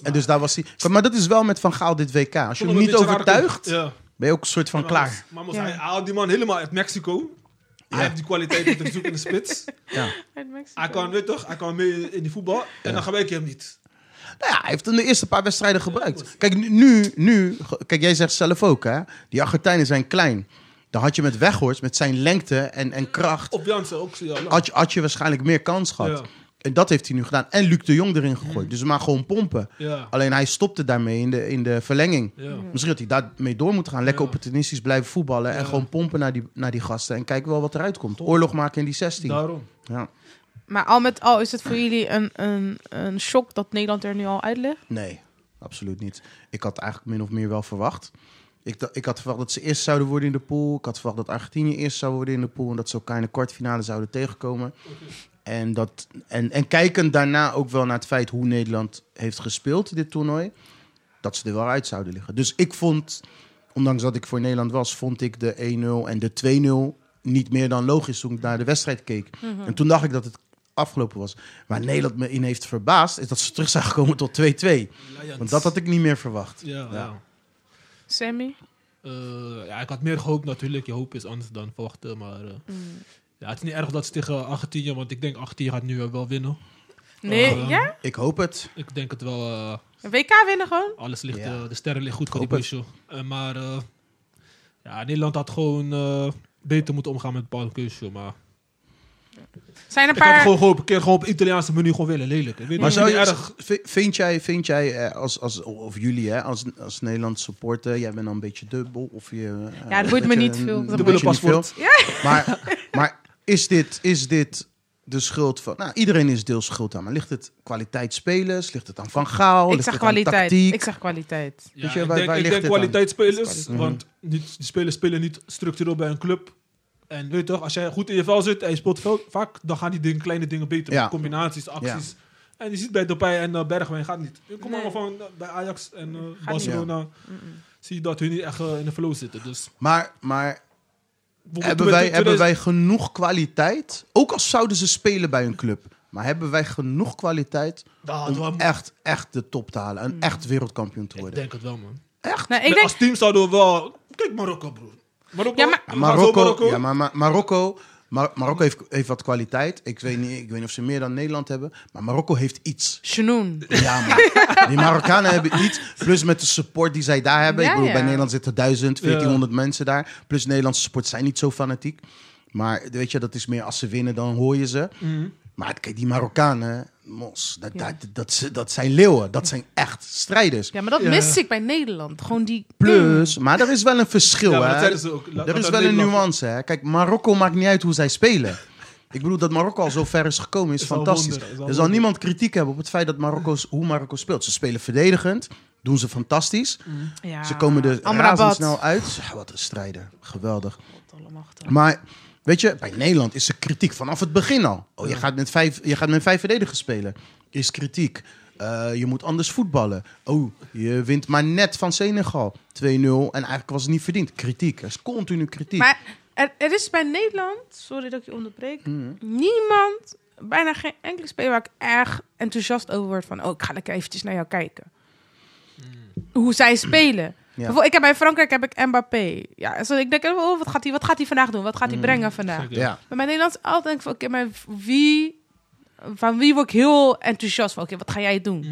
En dus daar was hij. Maar dat is wel met Van Gaal dit WK. Als je hem niet overtuigt, Ja. ben je ook een soort van Maar klaar. Maar hij, had die man helemaal uit Mexico. Hij heeft die kwaliteit om te zoeken in de spits. Ja. Hij kan, weet toch, hij kan mee in die voetbal. En dan gebruik je hem niet. Nou ja, hij heeft hem de eerste paar wedstrijden gebruikt. Kijk, nu- nu, nu, kijk, jij zegt zelf ook, hè? Die Argentijnen zijn klein. Dan had je met Weghorst, met zijn lengte en, en kracht, Op Jansen ook. Ja, had je, had je waarschijnlijk meer kans gehad. Ja. En dat heeft hij nu gedaan. En Luc de Jong erin gegooid. Dus maar gewoon pompen. Ja. Alleen hij stopte daarmee in de, in de verlenging. Ja. Misschien had hij daarmee door moeten gaan. Lekker Ja. opportunistisch blijven voetballen. En gewoon pompen naar die, naar die gasten. En kijken wel wat eruit komt. Oorlog maken in die 16. Daarom. Ja. Maar al met al is het voor jullie een, een, een shock dat Nederland er nu al uit ligt? Nee, absoluut niet. Ik had eigenlijk min of meer wel verwacht. Ik, ik had verwacht dat ze eerst zouden worden in de pool. Ik had verwacht dat Argentinië eerst zou worden in de pool. En dat ze elkaar in de kwartfinale zouden tegenkomen. En, dat, en, en kijkend daarna ook wel naar het feit hoe Nederland heeft gespeeld dit toernooi. Dat ze er wel uit zouden liggen. Dus ik vond, ondanks dat ik voor Nederland was, vond ik de 1-0 en de 2-0 niet meer dan logisch toen ik naar de wedstrijd keek. En toen dacht ik dat het afgelopen was. Waar Nederland me in heeft verbaasd, is dat ze terug zijn gekomen tot 2-2. Want dat had ik niet meer verwacht. Ja, Ja. ja. Sammy? Eh, ja, ik had meer gehoopt natuurlijk. Je hoop is anders dan verwachten. Maar eh, ja, het is niet erg dat ze tegen Argentinië... Want ik denk Argentinië gaat nu wel winnen. Nee, Eh, ja? Ik hoop het. Ik denk het wel... eh, WK winnen gewoon? alles ligt, Ja. eh, de sterren liggen goed voor die. Eh, maar eh, ja, Nederland had gewoon eh, beter moeten omgaan met bepaalde keuze. Maar Zijn er ik een had paar... gewoon gehoopt, een keer gewoon op Italiaanse menu gewoon willen. Lelijk. Ik weet Maar niet, zou je, erg. vind jij, vind jij eh, als, als, of jullie hè, als, als Nederlands supporter, jij bent dan een beetje dubbel? Of je, Ja, dat boeit me niet veel. niet niet. veel. Maar, maar is, dit, is dit de schuld van... Nou, iedereen is deels schuld aan. Maar ligt het kwaliteit spelers? Ligt het aan Van Gaal? Ik ligt zeg het aan kwaliteit. tactiek? Ik zeg kwaliteit. Ja, Weet je, ik waar- denk, waar ik ligt denk dit aan? kwaliteitsspelers, Mhm. want niet, die spelers spelen niet structureel bij een club. En weet je toch, als jij goed in je vel zit en je speelt veel, vaak, dan gaan die dingen, kleine dingen beter. Ja. Combinaties, acties. En je ziet bij Depay en uh, Bergwijn gaat niet. Je komt Nee. allemaal van uh, bij Ajax en uh, niet. Barcelona. Zie je dat hun niet echt uh, in de flow zitten. Dus Maar, maar hebben, wij, hebben 2000 wij genoeg kwaliteit? Ook al zouden ze spelen bij een club. Maar hebben wij genoeg kwaliteit Nou, om echt, echt de top te halen? Een echt wereldkampioen te Ik worden? denk het wel, man. Echt? Nou, ik denk, Als team zouden we wel... Kijk Marokko, broer. Marokko, Ja, maar- Marokko, Marokko. Ja, maar, maar Marokko, Mar- Marokko heeft, heeft wat kwaliteit. Ik weet, niet, ik weet niet of ze meer dan Nederland hebben. Maar Marokko heeft iets. Shanoon. Ja, man. Die Marokkanen hebben iets. Plus met de support die zij daar hebben. Ja, ik bedoel, ja. bij Nederland zitten 1000, 1400 mensen daar. Plus Nederlandse support zijn niet zo fanatiek. Maar weet je, dat is meer als ze winnen, dan hoor je ze. Mhm. Maar kijk, die Marokkanen, mos, dat, Ja. dat, dat, dat zijn leeuwen. Dat zijn echt strijders. Ja, maar dat Ja. mis ik bij Nederland. Gewoon die... Plus, maar er is wel een verschil. Ja, maar dat hè. ook. Er is wel een nuance. Hè. Kijk, Marokko maakt niet uit hoe zij spelen. Ik bedoel, dat Marokko al zo ver is gekomen is, Is al fantastisch. wonder, is al er zal niemand kritiek hebben op het feit dat Marokko, hoe Marokko speelt. Ze spelen verdedigend, doen ze fantastisch. Ja, Ze komen er razendsnel uit. Wat een strijder. Geweldig. Maar weet je, bij Nederland is er kritiek vanaf het begin al. Oh, je, gaat met vijf, je gaat met vijf verdedigers spelen. Is kritiek. Eh, je moet anders voetballen. Oh, je wint maar net van Senegal. 2-0 en eigenlijk was het niet verdiend. Kritiek. Er is continu kritiek. Maar er, er is bij Nederland, sorry dat ik je onderbreek, Mhm. niemand, bijna geen enkele speler waar ik erg enthousiast over word van, oh, ik ga lekker eventjes naar jou kijken. Hoe zij spelen. Bijvoorbeeld, ik heb bij Frankrijk heb ik Mbappé. Ja, dus ik denk, oh, wat gaat hij wat gaat hij vandaag doen? Wat gaat hij Mhm. brengen vandaag? Zeker. ja. Maar bij Nederland is altijd denk ik van, oké, maar wie, van wie word ik heel enthousiast van? Oké, wat ga jij doen?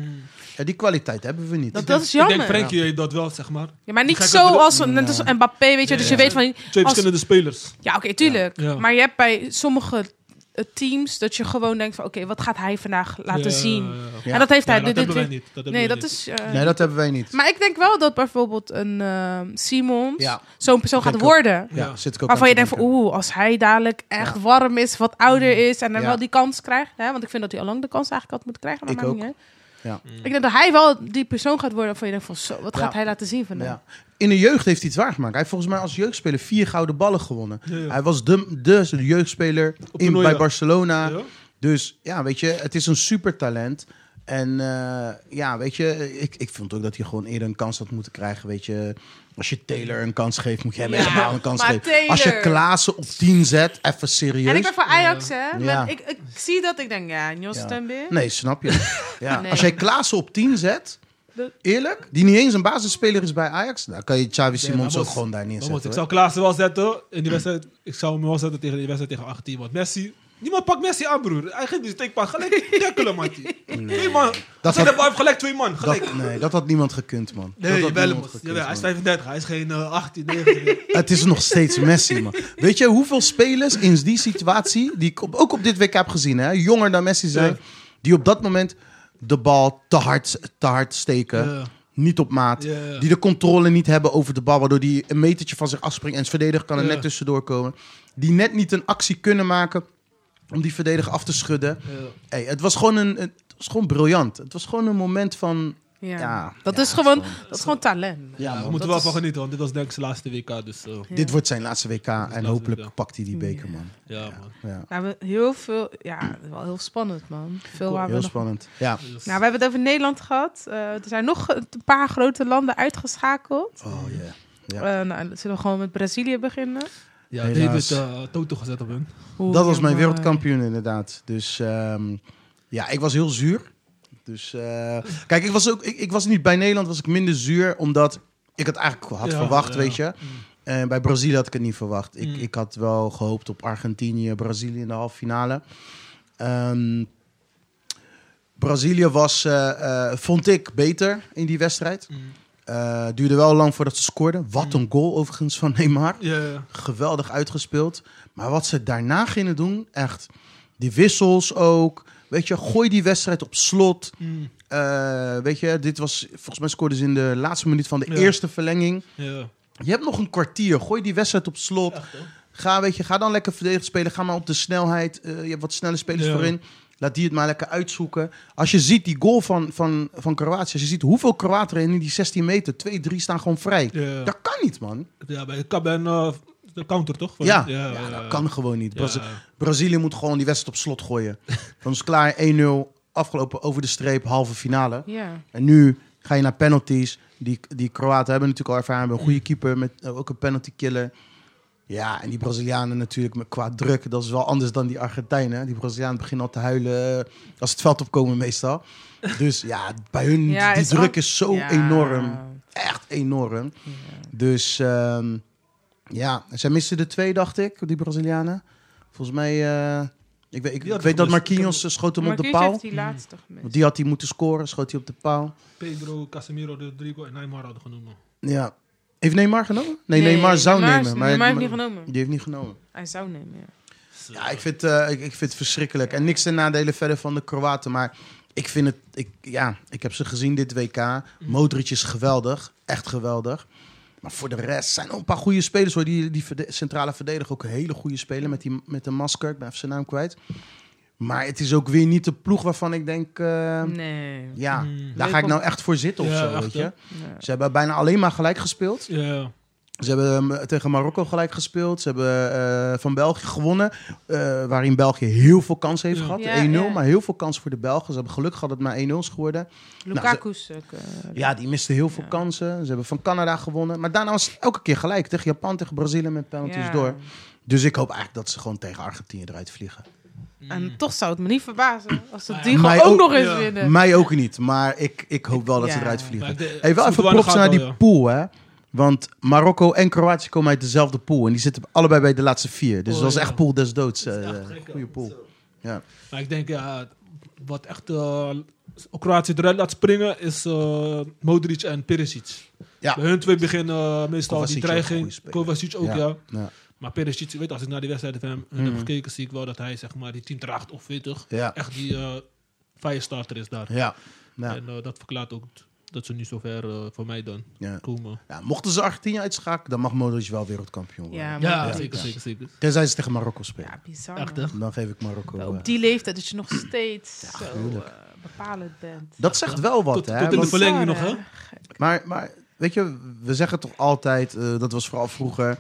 Ja, die kwaliteit hebben we niet. Dat, Ik dat denk- is jammer. Ik denk Frenkie heeft dat wel, zeg maar. ja, maar niet zo als, net als Mbappé, weet je. dus je Ja. weet van, Twee als, verschillende spelers. Ja, oké, tuurlijk. Ja. Maar je hebt bij sommige teams dat je gewoon denkt van... oké, wat gaat hij vandaag laten Ja, zien? ja. En dat heeft Ja, hij... dat dit- dit- niet. Dat hebben nee, dat niet. is... eh, Nee, dat hebben wij niet. Maar ik denk wel dat bijvoorbeeld een eh, Simons Ja. zo'n persoon gaat worden. Ja, zit ik ook Waarvan je denkt van, oeh, als hij dadelijk echt warm is, wat ouder is... en dan Ja. wel die kans krijgt. Hè? Want ik vind dat hij al lang de kans eigenlijk had moeten krijgen. Maar Ik ook. niet. Ja. Ik denk dat hij wel die persoon gaat worden waarvan je denkt van... Zo, wat Ja. gaat hij laten zien vandaag? Ja. In de jeugd heeft hij het waar gemaakt. Hij heeft volgens mij als jeugdspeler vier gouden ballen gewonnen. Ja, ja. Hij was de, de, de jeugdspeler in, bij. Barcelona. Ja? Dus ja, weet je, het is een supertalent. En eh, ja, weet je, ik, ik vond ook dat hij gewoon eerder een kans had moeten krijgen. Weet je, als je Taylor een kans geeft, moet je hem Ja, helemaal een kans maar geven. Taylor- Als je Klaassen op 10 zet, even serieus. En ik ben voor Ajax, hè. Ja. Ik, ik zie dat, ik denk, ja, Jos Ja. Nee, snap je. Ja. Nee. Als jij Klaassen op 10 zet, eerlijk, die niet eens een basisspeler is bij Ajax, dan kan je Xavi Simons ook gewoon daar neerzetten. Ik zou Klaassen wel zetten in die wedstrijd. Ik zou hem wel zetten tegen die wedstrijd tegen 18. Want Messi... Niemand pakt Messi aan, broer. Hij geeft die steekpaas. Gelijk tackelen, man. Twee man. Dat had... Heeft gelijk twee man. Gelijk. Dat, nee, dat had niemand gekund, man. dat Nee, had wel, niemand gekund, Jawel, hij is man. 35. Hij is geen eh, 18, 19. Het is nog steeds Messi, man. Weet je hoeveel spelers in die situatie, die ik op- ook op dit WK heb gezien, hè, jonger dan Messi zijn, Ja. die op dat moment de bal te hard, te hard steken, Ja. niet op maat, die de controle niet hebben over de bal, waardoor die een metertje van zich afspringt en zijn verdediger kan er net tussendoor komen, die net niet een actie kunnen maken om die verdediger af te schudden. Ja. Hey, het was gewoon een, het was gewoon briljant. Het was gewoon een moment van, Ja. ja, dat ja, is gewoon, gewoon- dat is gewoon talent. ja, we moeten dat wel is- van genieten, want dit was denk ik zijn laatste WK. Dus eh, Ja. Dit wordt zijn laatste WK en laatste hopelijk WK. pakt hij die beker, man. ja, man. Ja. Nou, we heel veel, ja, wel heel spannend, man. Veel waar we Heel nog... spannend. Ja. Nou, we hebben het over Nederland gehad. Eh, er zijn nog een paar grote landen uitgeschakeld. Oh ja. Ja. Eh, nou, dan zullen we gewoon met Brazilië beginnen. Ja, Helaas. David uh, Toto gezet op hun. Dat was mijn wereldkampioen inderdaad. Dus ehm, ja, ik was heel zuur. Dus eh, kijk, ik was ook, ik, ik was niet bij Nederland was ik minder zuur, omdat ik het eigenlijk had Ja, verwacht, ja. weet je. En bij Brazilië had ik het niet verwacht. Ik, Mm. ik had wel gehoopt op Argentinië, Brazilië in de halve finale. Ehm, Brazilië was, eh, eh, vond ik, beter in die wedstrijd. Mm. Eh, duurde wel lang voordat ze scoorden. Wat een goal overigens van Neymar. Ja, ja. Geweldig uitgespeeld. Maar wat ze daarna gingen doen, echt. Die wissels ook. Weet je, gooi die wedstrijd op slot. Mm. Eh, weet je, dit was, volgens mij scoorden ze in de laatste minuut van de Ja. eerste verlenging. ja. Je hebt nog een kwartier. Gooi die wedstrijd op slot. Echt. Ga, weet je, ga dan lekker verdedigd spelen. Ga maar op de snelheid. Eh, je hebt wat snelle spelers voorin. Laat die het maar lekker uitzoeken. Als je ziet die goal van, van, van Kroatië. Als je ziet hoeveel Kroaten er in die 16 meter. 2, 3 staan gewoon vrij. Ja. Dat kan niet, man. Ja, bij Kab en uh, de counter toch? Ja, ja, ja, ja, dat kan gewoon niet. Ja. Brazi- Brazilië moet gewoon die wedstrijd op slot gooien. Dan is het klaar 1-0. afgelopen over de streep halve finale. Ja. En nu ga je naar penalties. Die, die Kroaten hebben natuurlijk al ervaring. Hebben een goede keeper met eh, ook een penalty killer. Ja, en die Brazilianen natuurlijk met, qua druk. Dat is wel anders dan die Argentijnen. Die Brazilianen beginnen al te huilen eh, als het veld opkomen meestal. Dus ja, bij hun, Ja, die is druk is zo Ja. enorm. Echt enorm. Ja. Dus ehm, ja, zij missen de twee, dacht ik, die Brazilianen. Volgens mij, eh, ik weet, ik, weet dat. Marquinhos eh, schoot hem op de paal. heeft die laatste gemist. Die had hij moeten scoren, schoot hij op de paal. Pedro, Casemiro, Rodrigo en Neymar hadden genomen. Ja. Heeft Neymar genomen? Nee, Neymar zou Neymar- nemen. Maar, Neymar heeft maar- niet genomen. Die heeft niet genomen. Hij zou nemen, ja. Ja, ik vind, eh, ik, ik vind het verschrikkelijk. En niks ten nadele verder van de Kroaten. Maar ik vind het... Ik, ja, ik heb ze gezien dit WK. Modric is geweldig. Echt geweldig. Maar voor de rest zijn ook een paar goede spelers. Hoor. Die, die verde- centrale verdediger ook een hele goede speler. Met, die, met de masker. Ik ben even zijn naam kwijt. Maar het is ook weer niet de ploeg waarvan ik denk... eh, Nee. Ja, Mm. daar ga ik nou echt voor zitten of Ja, zo, echt, weet hè? je. Ja. Ze hebben bijna alleen maar gelijk gespeeld. Ja, Ze hebben eh, tegen Marokko gelijk gespeeld. Ze hebben eh, van België gewonnen. eh, waarin België heel veel kansen heeft Ja. gehad. Ja, 1-0, ja. maar heel veel kansen voor de Belgen. Ze hebben geluk gehad dat het maar 1-0 is geworden. Lukaku's ook. eh, Ja, die misten heel veel Ja. kansen. Ze hebben van Canada gewonnen. Maar daarna was het elke keer gelijk. Tegen Japan, tegen Brazilië met penalties ja. door. Dus ik hoop eigenlijk dat ze gewoon tegen Argentinië eruit vliegen. En toch zou het me niet verbazen als ze die gewoon ook nog eens ja. winnen. Mij ook niet. Maar ik, ik hoop wel dat ze eruit vliegen. de- Hey, wel even props naar die ja. pool, hè. Want Marokko en Kroatië komen uit dezelfde pool. En die zitten allebei bij de laatste vier. Dus Oh, dat is ja. echt pool des doods. Is eh, goede pool. Ja. Maar ik denk, ja, wat echt eh, Kroatië eruit laat springen is eh, Modric en Perisic. Ja. Bij hun twee beginnen meestal Kovacic die dreiging. Kovacic ook, ja. Ja. Maar Perisic, weet je, als ik naar die wedstrijden van hem heb Mhm. gekeken, zie ik wel dat hij zeg maar, die team draagt of weet toch, Ja. echt die eh firestarter is daar. Ja. Ja. En eh, dat verklaart ook dat ze nu zover eh, voor mij dan Ja. komen. Ja, mochten ze Argentinië uitschakelen, dan mag Modric wel wereldkampioen worden. Ja, zeker, zeker, zeker. Tenzij ze tegen Marokko spelen. Ja, bizar. Echt? Dan geef ik Marokko. Op die leeftijd dat je nog steeds zo eh, bepalend bent. Dat zegt wel wat, Tot- hè? tot in de verlenging nog, hè? maar, maar weet je, we zeggen toch altijd, eh, dat was vooral vroeger...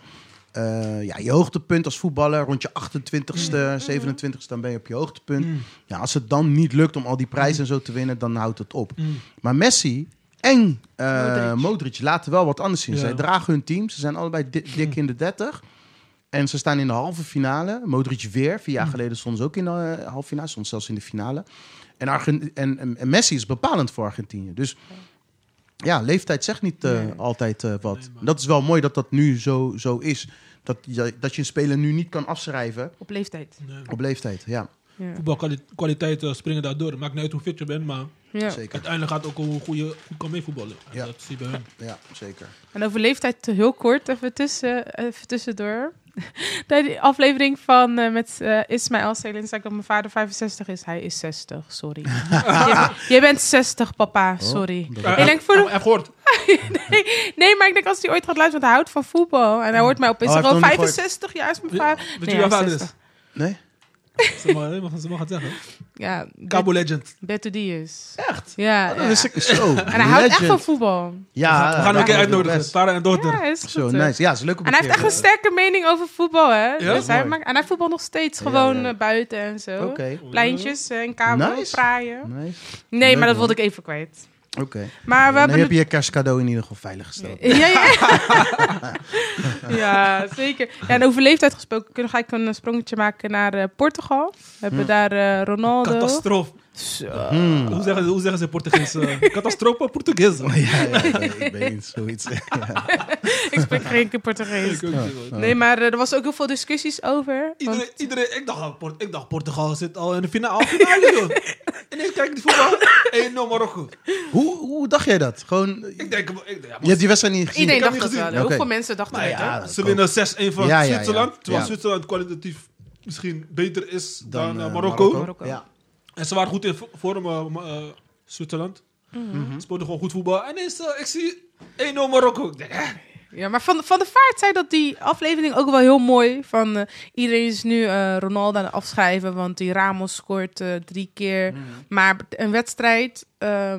eh, ja, je hoogtepunt als voetballer, rond je 28ste, 27ste, dan ben je op je hoogtepunt. Mm. Ja, als het dan niet lukt om al die prijzen en zo te winnen, dan houdt het op. Mm. Maar Messi en eh, Modric. Modric. laten wel wat anders zien. Ja. Zij dragen hun team. Ze zijn allebei di- dik in de 30. En ze staan in de halve finale. Modric weer. Vier jaar geleden stond ze ook in de eh, halve finale. Stond zelfs in de finale. En, Argen- en, en, en Messi is bepalend voor Argentinië. Dus ja, leeftijd zegt niet eh, Nee. altijd eh, wat. Nee, Dat is wel mooi dat dat nu zo, zo is. Dat je, dat je een speler nu niet kan afschrijven Op leeftijd. Nee. op leeftijd. Ja, Ja. Voetbalkwaliteiten springen daardoor. Maakt niet uit hoe fit je bent, maar Ja. zeker. uiteindelijk gaat het ook om hoe goed je goed kan meevoetballen. En Ja. Dat zie je bij hun. Ja, zeker. En over leeftijd heel kort, even, tussen, even tussendoor. Bij die aflevering van eh, met eh Ismaël Selin zei ik dat mijn vader 65 is. Hij is 60, sorry. je, je bent 60, papa, sorry. dat- Eh, Ik denk voor de- Heb gehoord. Nee, maar ik denk als hij ooit gaat luisteren, want hij houdt van voetbal. En hij hoort mij op Oh, Instagram, niet 65 jaar is mijn vader. weet je jouw is vader 60. Nee? Ze mag, ze mag- ze mag het zeggen. Ja, Cabo Legend. Beto Diaz. Echt? Ja, Oh, ja. dat is zo. En hij houdt echt van voetbal. Ja, we gaan hem een keer ja, uitnodigen. Vader en dochter. Ja, is. Zo, eh. nice. Ja, is leuk om En hij heeft echt een sterke mening over voetbal, hè? Ja? Dus hij Mooi. maakt, en hij voetbalt nog steeds gewoon ja. eh, buiten en zo. Oké, Pleintjes eh, in Cabo, Nice. praaien. nice. Nee, Leuk, maar dat wilde ik even kwijt. Oké. Maar we Dan hebben heb je je kerstcadeau in ieder geval veilig gesteld. Ja, ja. ja, zeker. Ja, en over leeftijd gesproken kunnen ga ik een sprongetje maken naar eh, Portugal. We hebben daar eh, Ronaldo. Catastrofe. Zo. Hmm. Hoe zeggen, ze- hoe zeggen ze Portugees? eh, Catastrofe Portugees. Ja, ja, ik weet niet, zoiets. Ja. Ik spreek geen keer Portugees. Nee, maar eh, er was ook heel veel discussies over. want- Iedereen, ik, dacht, Port- ik dacht Portugal zit al in de finale. finale joh. Kijk ik die voetbal. 1-0 Marokko. Hoe, hoe dacht jij dat? Gewoon, Ik denk, ik, ja, je hebt die wedstrijd niet gezien? Iedereen dacht dat wel. Heel veel mensen dachten Nou dat. ja, Ze winnen 6-1 van Ja, ja, ja. Zwitserland. Terwijl Ja. Zwitserland kwalitatief misschien beter is dan, Dan, eh, Marokko. Marokko. Ja. En ze waren goed in vo- vorm, eh, eh, Zwitserland. Mhm. Ze speelden gewoon goed voetbal. En ineens, eh, ik zie 1-0 Marokko. Ik denk, hè? Ja, maar van, van de Vaart zei dat die aflevering ook wel heel mooi. Van eh, iedereen is nu eh, Ronaldo aan het afschrijven, want die Ramos scoort eh, drie keer. Mhm. Maar een wedstrijd,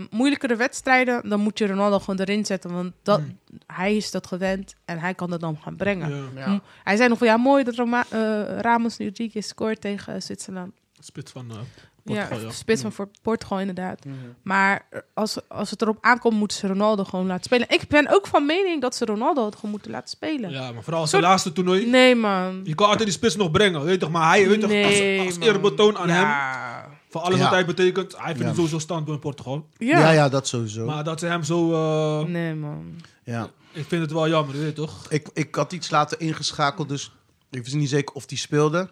moeilijkere wedstrijden, dan moet je Ronaldo gewoon erin zetten. Want dat, hij is dat gewend en hij kan dat dan gaan brengen. Ja, Ja. Hm, Hij zei nog van ja, mooi dat Roma- eh, Ramos nu drie keer scoort tegen Zwitserland. Spits van... eh, Portugal, ja, spits van voor Portugal inderdaad. Maar als, als het erop aankomt, moeten ze Ronaldo gewoon laten spelen. Ik ben ook van mening dat ze Ronaldo het gewoon moeten laten spelen. Ja, maar vooral als Soort- laatste toernooi. Nee, man. Je kan altijd die spits nog brengen, weet toch? Maar hij, weet toch, Nee, als, als eerbetoon aan hem, voor alles Ja. wat hij betekent, hij vindt Ja. het sowieso stand door in Portugal. Ja. Ja, ja, dat sowieso. Maar dat ze hem zo, eh, Nee, man. ja. ik vind het wel jammer, weet je toch? Ik, ik had iets later ingeschakeld, dus ik wist niet zeker of die speelde.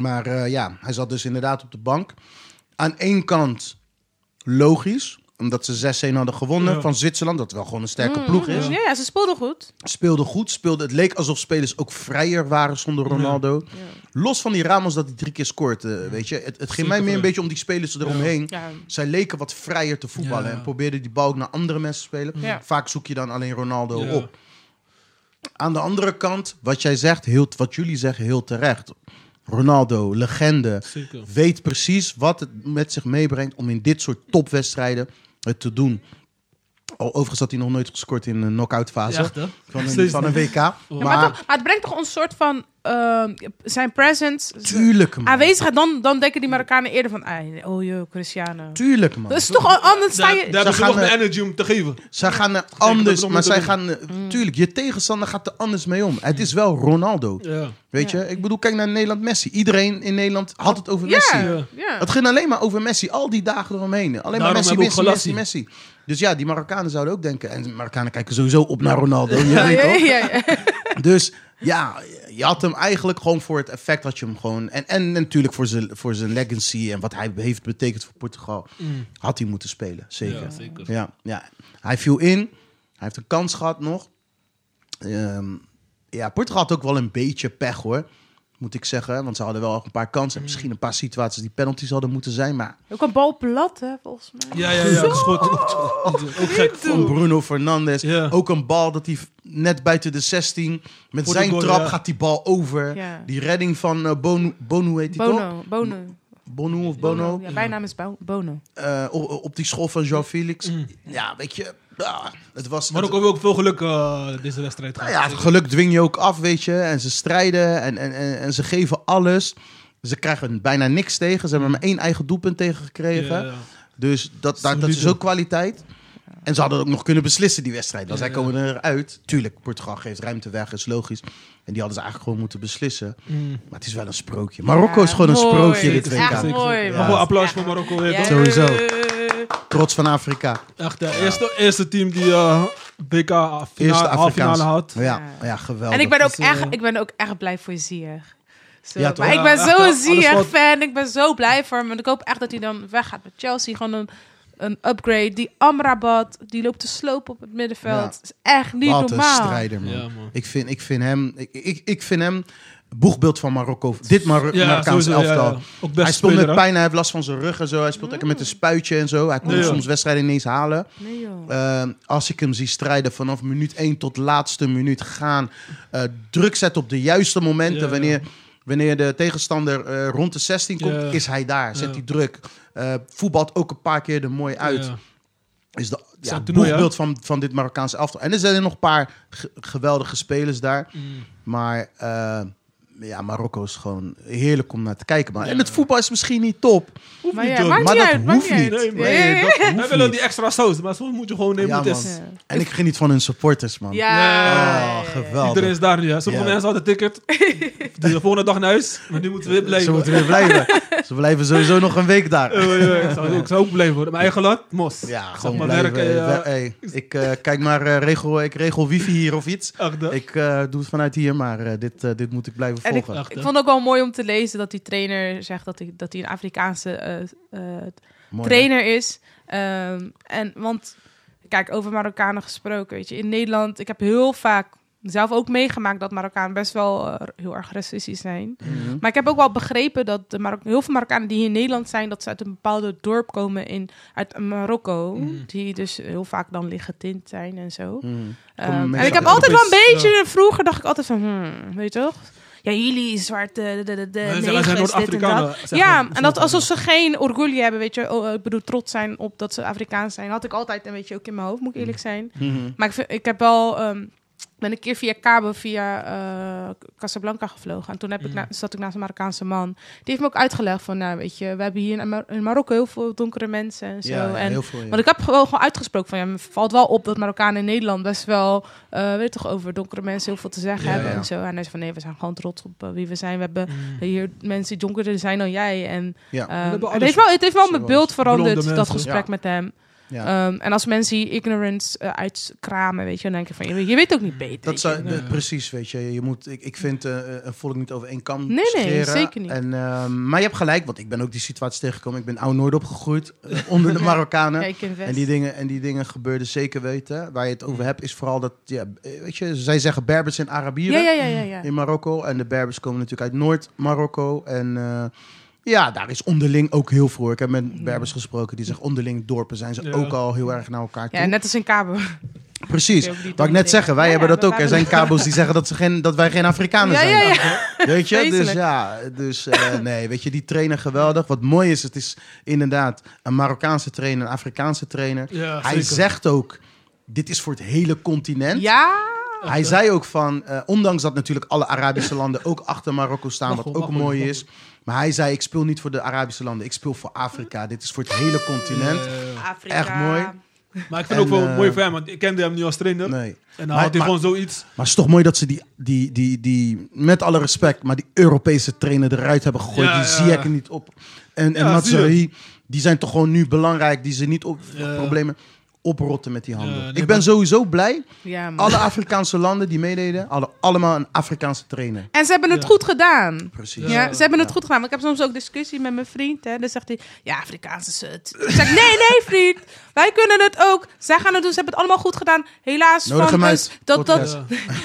Maar eh, ja, hij zat dus inderdaad op de bank. Aan één kant logisch, omdat ze 6-1 hadden gewonnen Ja. van Zwitserland. Dat wel gewoon een sterke ploeg is. Ja, ja, ze speelden goed. Speelde goed, speelde, het leek alsof spelers ook vrijer waren zonder Ronaldo. Los van die Ramos dat hij drie keer scoort, eh, weet je. Het, het ging Zeker mij meer een beetje om die spelers eromheen. Ja. Zij leken wat vrijer te voetballen en probeerden die bal ook naar andere mensen te spelen. Ja. Vaak zoek je dan alleen Ronaldo Ja. op. Aan de andere kant, wat jij zegt, heel, wat jullie zeggen, heel terecht. Ronaldo, legende, Zeker. weet precies wat het met zich meebrengt om in dit soort topwedstrijden het te doen. Al, overigens had hij nog nooit gescoord in een knock-out fase van een, van een. WK. Ja, Maar, maar, toch, maar het brengt toch een soort van ehm, zijn presence, tuurlijk man. aanwezigheid. Dan, dan denken die Marokkanen eerder van, "Ai, oh joh, Cristiano. Tuurlijk man. Dat is toch anders sta Daar, je... daar hebben ze gaan, nog de eh, energy om te geven. Zij gaan er anders, maar zij gaan, eh, tuurlijk, je tegenstander gaat er anders mee om. Het is wel Ronaldo. Ja. Weet Ja. je, ik bedoel, kijk naar Nederland Messi. Iedereen in Nederland had het over Ja, Messi. Ja. ja. Het ging alleen maar over Messi, al die dagen eromheen. Alleen maar Messi, Messi, Messi. Messi. Dus ja, die Marokkanen zouden ook denken. En de Marokkanen kijken sowieso op naar Ronaldo. Ja, weet ja, toch? ja, ja. Dus ja, je had hem eigenlijk gewoon voor het effect had je hem gewoon. En, en natuurlijk voor zijn, voor zijn legacy en wat hij heeft betekend voor Portugal. Had hij moeten spelen, zeker. Ja, zeker. Ja, ja. Hij viel in. Hij heeft een kans gehad nog. Ehm, ja, Portugal had ook wel een beetje pech hoor. Moet ik zeggen. Want ze hadden wel een paar kansen. En misschien een paar situaties die penalties hadden moeten zijn. Maar Ook een bal plat, hè, volgens mij. Ja, ja, ja. Dat is goed. Ook gek. van Bruno Fernandes. Ja. Ook een bal dat hij net buiten de 16. Met Voor zijn goal, trap ja. gaat die bal over. Ja. Die redding van eh Bonu, Bonu heet toch? Bono. Bonu of Bono. Ja, bijnaam is Bo- Bono. Eh, op, op die school van João Felix. Mm. Ja, weet je. het was. Maar ook, ook veel geluk eh, deze wedstrijd Nou gehad. ja, het geluk dwing je ook af, weet je. En ze strijden en, en, en, en ze geven alles. Ze krijgen bijna niks tegen. Ze hebben maar één eigen doelpunt tegen gekregen. Ja, ja. Dus dat, dat, dat is ook kwaliteit. En ze hadden ook nog kunnen beslissen, die wedstrijd. Want Ja, zij ja. komen eruit. Tuurlijk, Portugal geeft ruimte weg, is logisch. En die hadden ze eigenlijk gewoon moeten beslissen. Mm. Maar het is wel een sprookje. Marokko is gewoon een sprookje dit Echt WK. Mooi. Mag wel applaus Ja. voor Marokko weer? Sowieso. Trots van Afrika. Echt, de eerste, eerste team die eh BK Eerste finale, had. Ja, Ja. ja geweldig. En ik ben, ook Dus, eh, echt, ik ben ook echt blij voor. Zo, Ja, toch? maar ik ben zo'n Alles wat- Ziyech-fan. Ik ben zo blij voor hem. En ik hoop echt dat hij dan weggaat met Chelsea. Gewoon een, een upgrade. Die Amrabat, die loopt te slopen op het middenveld. Ja. Dat is echt niet Wat een normaal. strijder, man. Ja, man. Ik, vind, ik vind hem... Ik, ik, ik vind hem boegbeeld van Marokko. Dit Mar Ja, Marokkaanse sowieso, elftal. ja. Hij speelt speler, met pijn, hij heeft last van zijn rug en zo. Hij speelt lekker met een spuitje en zo. Hij kon soms wedstrijden ineens halen. Nee, joh. Eh, als ik hem zie strijden vanaf minuut 1 tot laatste minuut gaan. eh, druk zetten op de juiste momenten. Ja, ja. Wanneer, wanneer de tegenstander eh, rond de 16 komt, Ja. is hij daar. Zet Ja. hij druk. Eh, voetbalt ook een paar keer er mooi uit. Ja. Is de ja, toernooi, boegbeeld van, van dit Marokkaanse elftal. En er zijn er nog een paar ge- geweldige spelers daar. Mm. Maar eh, ja, Marokko is gewoon heerlijk om naar te kijken. Maar. En het voetbal is misschien niet top. maar niet, ja, Maar niet dat uit. hoeft niet. Nee, dat Wij hoeft willen niet. die extra saus, maar soms moet je gewoon nemen Ja. En ik geniet van hun supporters, man. Ja, Oh, geweldig. Iedereen is daar nu, hè. Sommige Ja. mensen hadden ticket. De volgende dag naar huis. Maar nu moeten we weer Ze blijven. moeten weer blijven. Ze blijven sowieso nog een week daar. Ja, ik, zou, ik zou ook blijven worden. Mijn eigen land, Mos. Ja, Zeg gewoon maar blijven. werken. Ja. hey, ik eh, kijk maar, eh, regel, ik regel wifi hier of iets. Ik eh, doe het vanuit hier, maar eh, dit, eh, dit moet ik blijven En ik, vond het ook wel mooi om te lezen dat die trainer zegt dat hij, dat hij een Afrikaanse eh, eh, Mooi, trainer is. Ehm, en want, kijk, over Marokkanen gesproken, weet je, in Nederland, ik heb heel vaak zelf ook meegemaakt dat Marokkanen best wel eh, heel erg racistisch zijn. Mhm. Maar ik heb ook wel begrepen dat de Marok heel veel Marokkanen die hier in Nederland zijn, dat ze uit een bepaalde dorp komen in, uit Marokko, Mm. die dus heel vaak dan lichtgetint zijn en zo. Mhm. Ehm, en ik heb altijd wel een beetje, vroeger dacht ik altijd van, hmm, weet je toch? Ja, jullie zwarte, de, de, de, de negers, zijn dit en Noord-Afrikanen. dat. Ja, maar. en dat alsof ze geen orgulje hebben, weet je. Oh, ik bedoel, trots zijn op dat ze Afrikaans zijn. Had ik altijd een beetje ook in mijn hoofd, moet ik eerlijk zijn. Mhm. Maar ik, vind, ik heb wel... ehm, ben een keer via Cabo, via eh, Casablanca gevlogen. En toen heb ik Mm. na- zat ik naast een Marokkaanse man. Die heeft me ook uitgelegd van, nou weet je, we hebben hier in, Mar- in Marokko heel veel donkere mensen en zo. Ja, en, heel veel. ja. Want ik heb gewoon, gewoon uitgesproken van, ja, me valt wel op dat Marokkanen in Nederland best wel, eh weet je toch, over donkere mensen heel veel te zeggen Ja, hebben ja. en zo. En hij zei van, nee, we zijn gewoon trots op eh, wie we zijn. We hebben Mm. hier mensen die donkerder zijn dan jij. En Ja. ehm, het, heeft wel, het heeft wel mijn beeld veranderd, dat gesprek Ja. met hem. Ja. Ehm, en als mensen die ignorance eh, uitkramen, weet je, dan denk ik van, je, weet- je weet ook niet beter. Dat zou, precies, weet je. je moet, ik, ik vind eh, een volk niet over één kam Nee, nee, scheren. zeker niet. En, ehm, maar je hebt gelijk, want ik ben ook die situatie tegengekomen. Ik ben oud Noord opgegroeid, onder de Marokkanen. Kijk. En die, dingen, en die dingen gebeurden zeker weten. Waar je het over hebt, is vooral dat, ja, weet je, zij zeggen Berbers en Arabieren ja, ja, ja, ja, ja. in Marokko. En de Berbers komen natuurlijk uit Noord-Marokko. En eh, ja, daar is onderling ook heel voor. Ik heb met Berbers gesproken, die zeggen onderling dorpen zijn ze Ja. ook al heel erg naar elkaar toe. Ja, net als in Cabo. Precies. Wat ik net zeggen, wij Ja, hebben ja, dat ook. Er zijn kabels die zeggen dat, ze geen, dat wij geen Afrikanen Ja, zijn. ja, ja. Weet je? Dus ja, dus eh, nee, weet je, die trainer geweldig. Wat mooi is, het is inderdaad een Marokkaanse trainer, een Afrikaanse trainer. Ja, Hij zeker. zegt ook, dit is voor het hele continent. Ja, Hij zei ook van, eh, ondanks dat natuurlijk alle Arabische landen ook achter Marokko staan, Mag wat ook mooi mag is. Maar hij zei, ik speel niet voor de Arabische landen, ik speel voor Afrika. Dit is voor het hele continent. Eh, Afrika. Echt mooi. maar ik vind En, ook wel eh, mooi voor hem, want ik kende hem nu als trainer. Nee. En dan Maar- had hij maar- gewoon zoiets. Maar het is toch mooi dat ze die, die, die, die met alle respect, maar die Europese trainer eruit hebben gegooid. Ja, die ja. zie ik er niet op. En, en Mazraoui, die zijn toch gewoon nu belangrijk, die ze niet op Ja. problemen oprotten met die handen. Ik ben maar- sowieso blij. Alle Afrikaanse landen die meededen, hadden allemaal een Afrikaanse trainer. En ze hebben het Ja. goed gedaan. Precies. Ja, ze hebben het goed gedaan. Want ik heb soms ook discussie met mijn vriend. Hè. Dan zegt hij, ja, Afrikaanse zut. Ik zeg, nee, nee, vriend. Wij kunnen het ook. Zij gaan het doen. Ze hebben het allemaal goed gedaan. Helaas. Nodig van uit. dat, dat.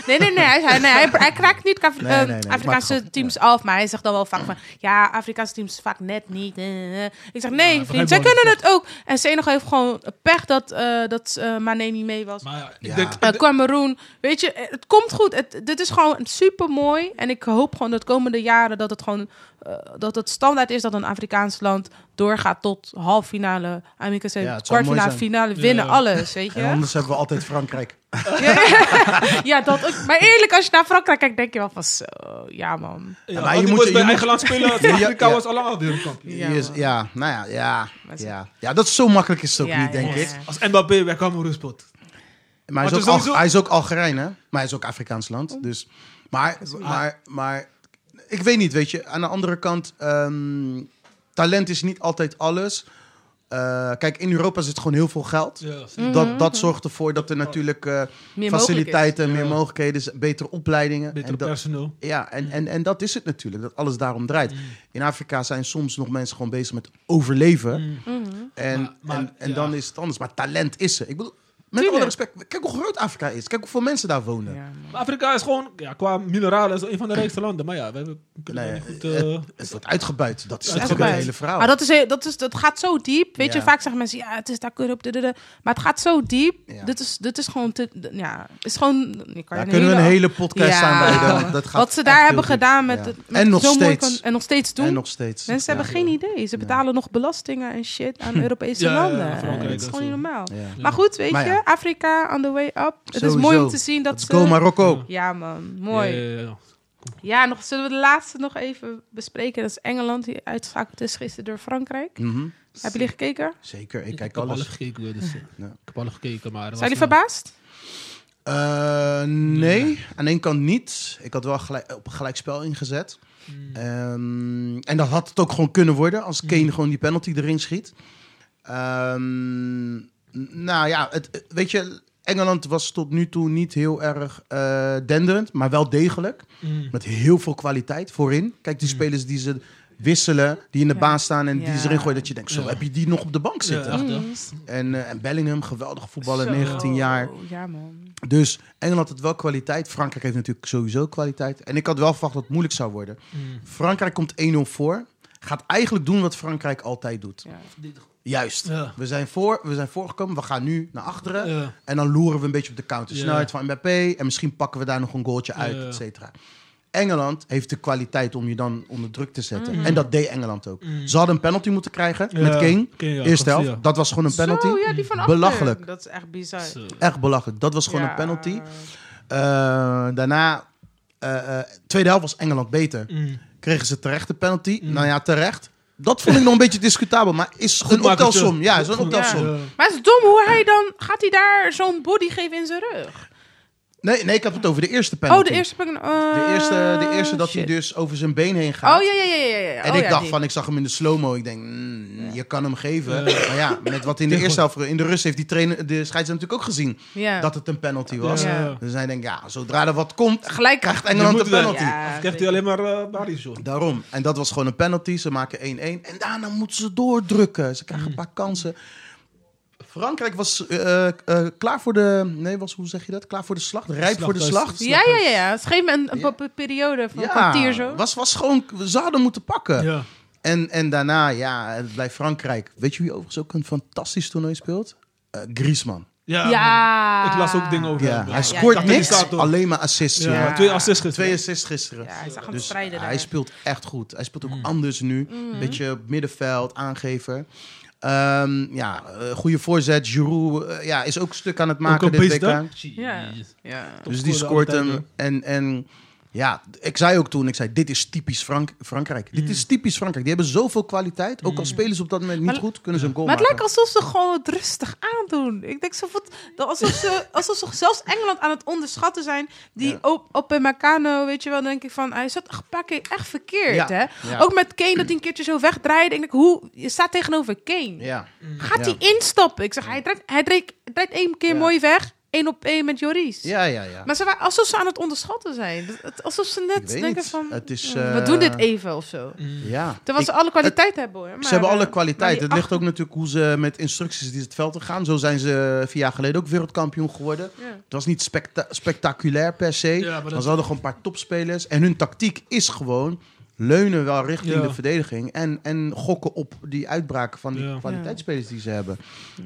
Nee, nee, nee. Hij, hij, nee, hij, hij kraakt niet Af- Nee, eh, nee, Afrikaanse teams af. Maar hij zegt dan wel vaak van... Ja, Afrikaanse teams vaak net niet. eh, eh. Ik zeg, nee, Ja, vriend. Zij kunnen het ook. En Senegal heeft gewoon pech dat, eh dat eh Mane niet mee was. Maar ja, ik denk... Eh, Cameroen. Weet je, het komt goed. Het, dit is gewoon super mooi. En ik hoop gewoon dat de komende jaren dat het gewoon dat het standaard is dat een Afrikaans land doorgaat tot halve finale, Amerika Ja, kwartfinale, finale, winnen Ja. alles, weet je? En anders hebben we altijd Frankrijk. Ja, ja, dat ook. Maar eerlijk, als je naar Frankrijk kijkt, denk je wel van zo, ja man. Ja, maar je je moet- je bij moet- eigen land spelen. Ja, Afrika ja. was al lang al wereldkampioen. Ja, nou ja, ja, ja. Ja, dat is zo makkelijk is het ook Ja, niet, denk ja, ik. Als Mbappé bij Cameroen speelt. Maar hij is, ook sowieso- Al- hij is ook Algerijn, hè? Maar hij is ook Afrikaans land. Dus, maar, maar, maar ik weet niet, weet je. Aan de andere kant, ehm, talent is niet altijd alles. Eh, kijk, in Europa zit gewoon heel veel geld. Ja, Mhm. Dat, dat zorgt ervoor dat er natuurlijk eh, Meer faciliteiten, meer mogelijkheden, betere opleidingen. beter En dat, personeel. ja, en, en, en dat is het natuurlijk, dat alles daarom draait. Mm. In Afrika zijn soms nog mensen gewoon bezig met overleven. Mm. En, Maar- maar, en, en ja. dan is het anders. Maar talent is er. Ik bedoel, met Tuurlijk. alle respect, kijk hoe groot Afrika is. Kijk hoeveel mensen daar wonen. Ja. Maar Afrika is gewoon, ja, qua mineralen, is een van de rijkste landen. Maar ja, we, hebben, kunnen Nee, niet goed... het, eh, het wordt uitgebuit. Dat is Uitgebuit. natuurlijk het hele verhaal. Maar dat, is, dat, is, dat gaat zo diep. Weet je, vaak zeggen mensen, ja, het is daar corrupt. Maar het gaat zo diep. Ja. Dit, is, dit is gewoon te... Ja, is gewoon... Je kan Daar je kunnen we een hele podcast Ja. aan wijden. want Dat gaat Wat ze daar hebben gedaan met, het, met En nog zo mooi steeds. kan- en nog steeds doen. En nog steeds. Mensen Ja. hebben geen idee. Ze betalen nog belastingen en shit aan Europese landen. ja, Frankrijk Het is gewoon niet normaal. Maar goed, weet ja. Je, Afrika on the way up. Het is mooi om te zien dat Let's ze... go Marokko. Ja man, mooi. ja, ja, ja. Ja, nog, zullen we de laatste nog even bespreken? Dat is Engeland, die uitschakeld is gisteren door Frankrijk. Mhm. Hebben jullie gekeken? Zeker, ik Ik kijk heb alles alles. gekeken. Dus, eh, Ja. Ik heb alles gekeken, maar... Zijn jullie eh, verbaasd? Eh, nee, aan één kant niet. Ik had wel gelijk, op een gelijkspel ingezet. mm, Ehm, en dat had het ook gewoon kunnen worden als Kane Mm. gewoon die penalty erin schiet. Ehm, n- nou ja, het, weet je, Engeland was tot nu toe niet heel erg eh, denderend, maar wel degelijk. mm. Met heel veel kwaliteit voorin. Kijk, die Mm. spelers die ze wisselen, die in de Ja. baan staan en die ze erin gooien, dat je denkt, zo Ja. heb je die nog op de bank zitten. Mm. En, eh, en Bellingham, geweldige voetballer, Zo. 19 jaar. Ja man. Dus Engeland had wel kwaliteit. Frankrijk heeft natuurlijk sowieso kwaliteit. En ik had wel verwacht dat het moeilijk zou worden. Mm. Frankrijk komt 1-0 voor. Gaat eigenlijk doen wat Frankrijk altijd doet. Juist. Ja. We zijn, voor, we zijn voorgekomen. We gaan nu naar achteren. Ja. En dan loeren we een beetje op de counter. Ja. Snelheid van Mbappé. En misschien pakken we daar nog een goaltje uit, Ja. et cetera. Engeland heeft de kwaliteit om je dan onder druk te zetten. Mhm. En dat deed Engeland ook. Mm. Ze hadden een penalty moeten krijgen Ja. met ja, Eerste helft. Dat was gewoon een penalty. Zo, ja, die van. Belachelijk. Dat is echt bizar. Zo. Echt belachelijk. Dat was gewoon Ja. een penalty. Eh, daarna, eh, eh, tweede helft was Engeland beter. Mm. Kregen ze terecht de penalty. Nou ja, terecht. Dat vond ik nog een beetje discutabel, maar is een makertje. optelsom. Ja, is een Goed. optelsom. Ja. Maar het is dom hoe hij dan... Gaat hij daar zo'n body geven in zijn rug? Nee, nee, ik heb het over de eerste penalty. Oh, de eerste... penalty. De eerste, de eerste dat hij dus over zijn been heen gaat. Oh, ja, ja, ja, ja. ja. En Oh, ik ja, dacht die. van, ik zag hem in de slow-mo. Ik denk, mm, je kan hem geven. Ja. Maar ja, met wat in de eerste helft, in de rust heeft die trainer, de scheidsrechter natuurlijk ook gezien Ja. dat het een penalty was. Ja. Dus hij denkt, ja, zodra er wat komt, Gelijk. krijgt Engeland een penalty. Ja, Of krijgt hij alleen maar uh. Daarom. En dat was gewoon een penalty. Ze maken 1-1. En daarna moeten ze doordrukken. Ze krijgen een paar kansen. Frankrijk was eh, eh, klaar voor de... Nee, was, hoe zeg je dat? Klaar voor de slag? Rijp voor de slag? Ja, ja, ja. ja. Het geeft me een, een Ja. pe- periode van een kwartier zo. Was, was gewoon... Ze hadden moeten pakken. Ja. En, en daarna, ja, het blijft Frankrijk. Weet je wie overigens ook een fantastisch toernooi speelt? Eh Griezmann. Ja. Ja. Ik las ook dingen over Ja, hem. hij ja, scoort ja, niks, alleen maar assists. Ja, twee assists Twee gisteren. assists gisteren. Ja, hij is echt aan het Dus strijden hij daar. speelt echt goed. Hij speelt ook Mm. anders nu. Mhm. Beetje op middenveld, aangever. Ehm, ja, eh, goede voorzet. Giroud eh, ja, is ook een stuk aan het Ook maken een dit WK. hè? Ja. Ja. Dus die scoort hem. En, en ja, ik zei ook toen, ik zei, dit is typisch Frank Frankrijk. Dit is typisch Frankrijk. Die hebben zoveel kwaliteit. Ook al spelen ze op dat moment niet Maar- goed, kunnen ze een goal Maar het maken. lijkt alsof ze gewoon het rustig aandoen. Ik denk zo wat, dat alsof, ze, alsof ze zelfs Engeland aan het onderschatten zijn. Die Ja. op, op een Meccano, weet je wel, denk ik van... Hij zat een paar keer echt verkeerd, Ja. hè? Ja. Ook met Kane, dat hij een keertje zo wegdraaide. Ik denk, hoe, je staat tegenover Kane. Gaat hij instappen? Ik zeg, hij draait, hij draait, draait één keer mooi weg. Één op één met Joris. Ja, ja, ja. Maar ze waren alsof ze aan het onderschatten zijn. Alsof ze net denken niet. van... Het is, "Hmm, eh, we doen dit even of zo. Ja. Terwijl Ik- ze alle kwaliteit hebben hoor. Maar, ze hebben alle eh, kwaliteit. Het ligt ook natuurlijk hoe ze met instructies die het veld in gaan. Zo zijn ze vier jaar geleden ook wereldkampioen geworden. Ja. Het was niet specta- spectaculair per se. Ja, maar ze hadden gewoon een paar topspelers. En hun tactiek is gewoon leunen wel richting Ja. de verdediging. En, en gokken op die uitbraken van die Ja. kwaliteitsspelers die ze hebben.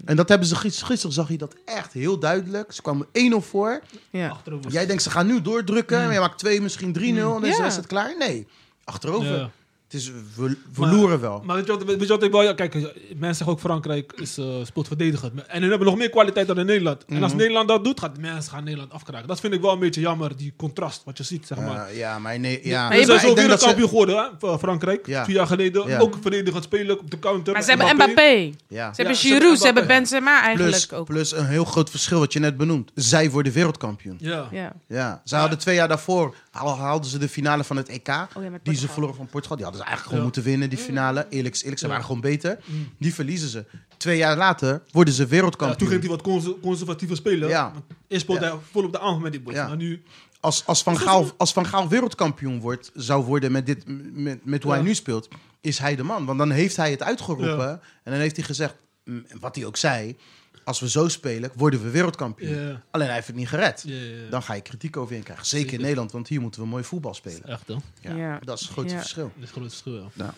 En dat hebben ze gis- gisteren zag je dat echt heel duidelijk. Ze kwamen 1-0 voor. Ja. Jij denkt ze gaan nu doordrukken. Maar je maakt 2, misschien 3-0. En dan Ja. is het klaar. Nee, achterover. Het is, we, we loeren wel. Maar weet je, wat, weet je wat ik wel... Ja, kijk, mensen zeggen ook Frankrijk is, eh, speelt verdedigend. En hun hebben nog meer kwaliteit dan in Nederland. En als Mhm. Nederland dat doet, gaat mensen gaan Nederland afkraken. Dat vind ik wel een beetje jammer, die contrast wat je ziet, zeg maar. Ja, maar nee, ja. Maar Ze zijn zo ik denk dat ze- wereldkampioen geworden, hè, Frankrijk. Ja. Vier jaar geleden. Ja. Ook verdedigend spelen op de counter. Maar ze hebben Mbappé. Ze Ja. hebben ze hebben Giroud, ze hebben. Benzema eigenlijk Plus, ook. plus een heel groot verschil wat je net benoemt. Zij worden wereldkampioen. Ja. Ja. Ja, zij hadden twee jaar daarvoor haal- haalden ze de finale van het EK. Oh die ze verloren van Portugal. Die hadden ze eigenlijk gewoon Ja. moeten winnen, die finale. Eerlijk, eerlijk ze Ja. waren gewoon beter. Die verliezen ze. Twee jaar later worden ze Ja, wereldkampioen. toen ging hij wat conser- conservatiever spelen. Ja. Eerst speelde hij vol op de aanval met die boys. Ja. Maar nu... als, als, van Gaal, als Van Gaal wereldkampioen wordt, zou worden met, dit, met, met hoe hij nu speelt, is hij de man. Want dan heeft hij het uitgeroepen. En dan heeft hij gezegd, mm, wat hij ook zei, als we zo spelen, worden we wereldkampioen. Alleen hij heeft het niet gered. Dan ga je kritiek over je krijgen. Zeker, in. Nederland, want hier moeten we mooi voetbal spelen. Echt, hè? Ja, Ja. Dat is het grootste Ja. verschil. Dat is een groot verschil, ja.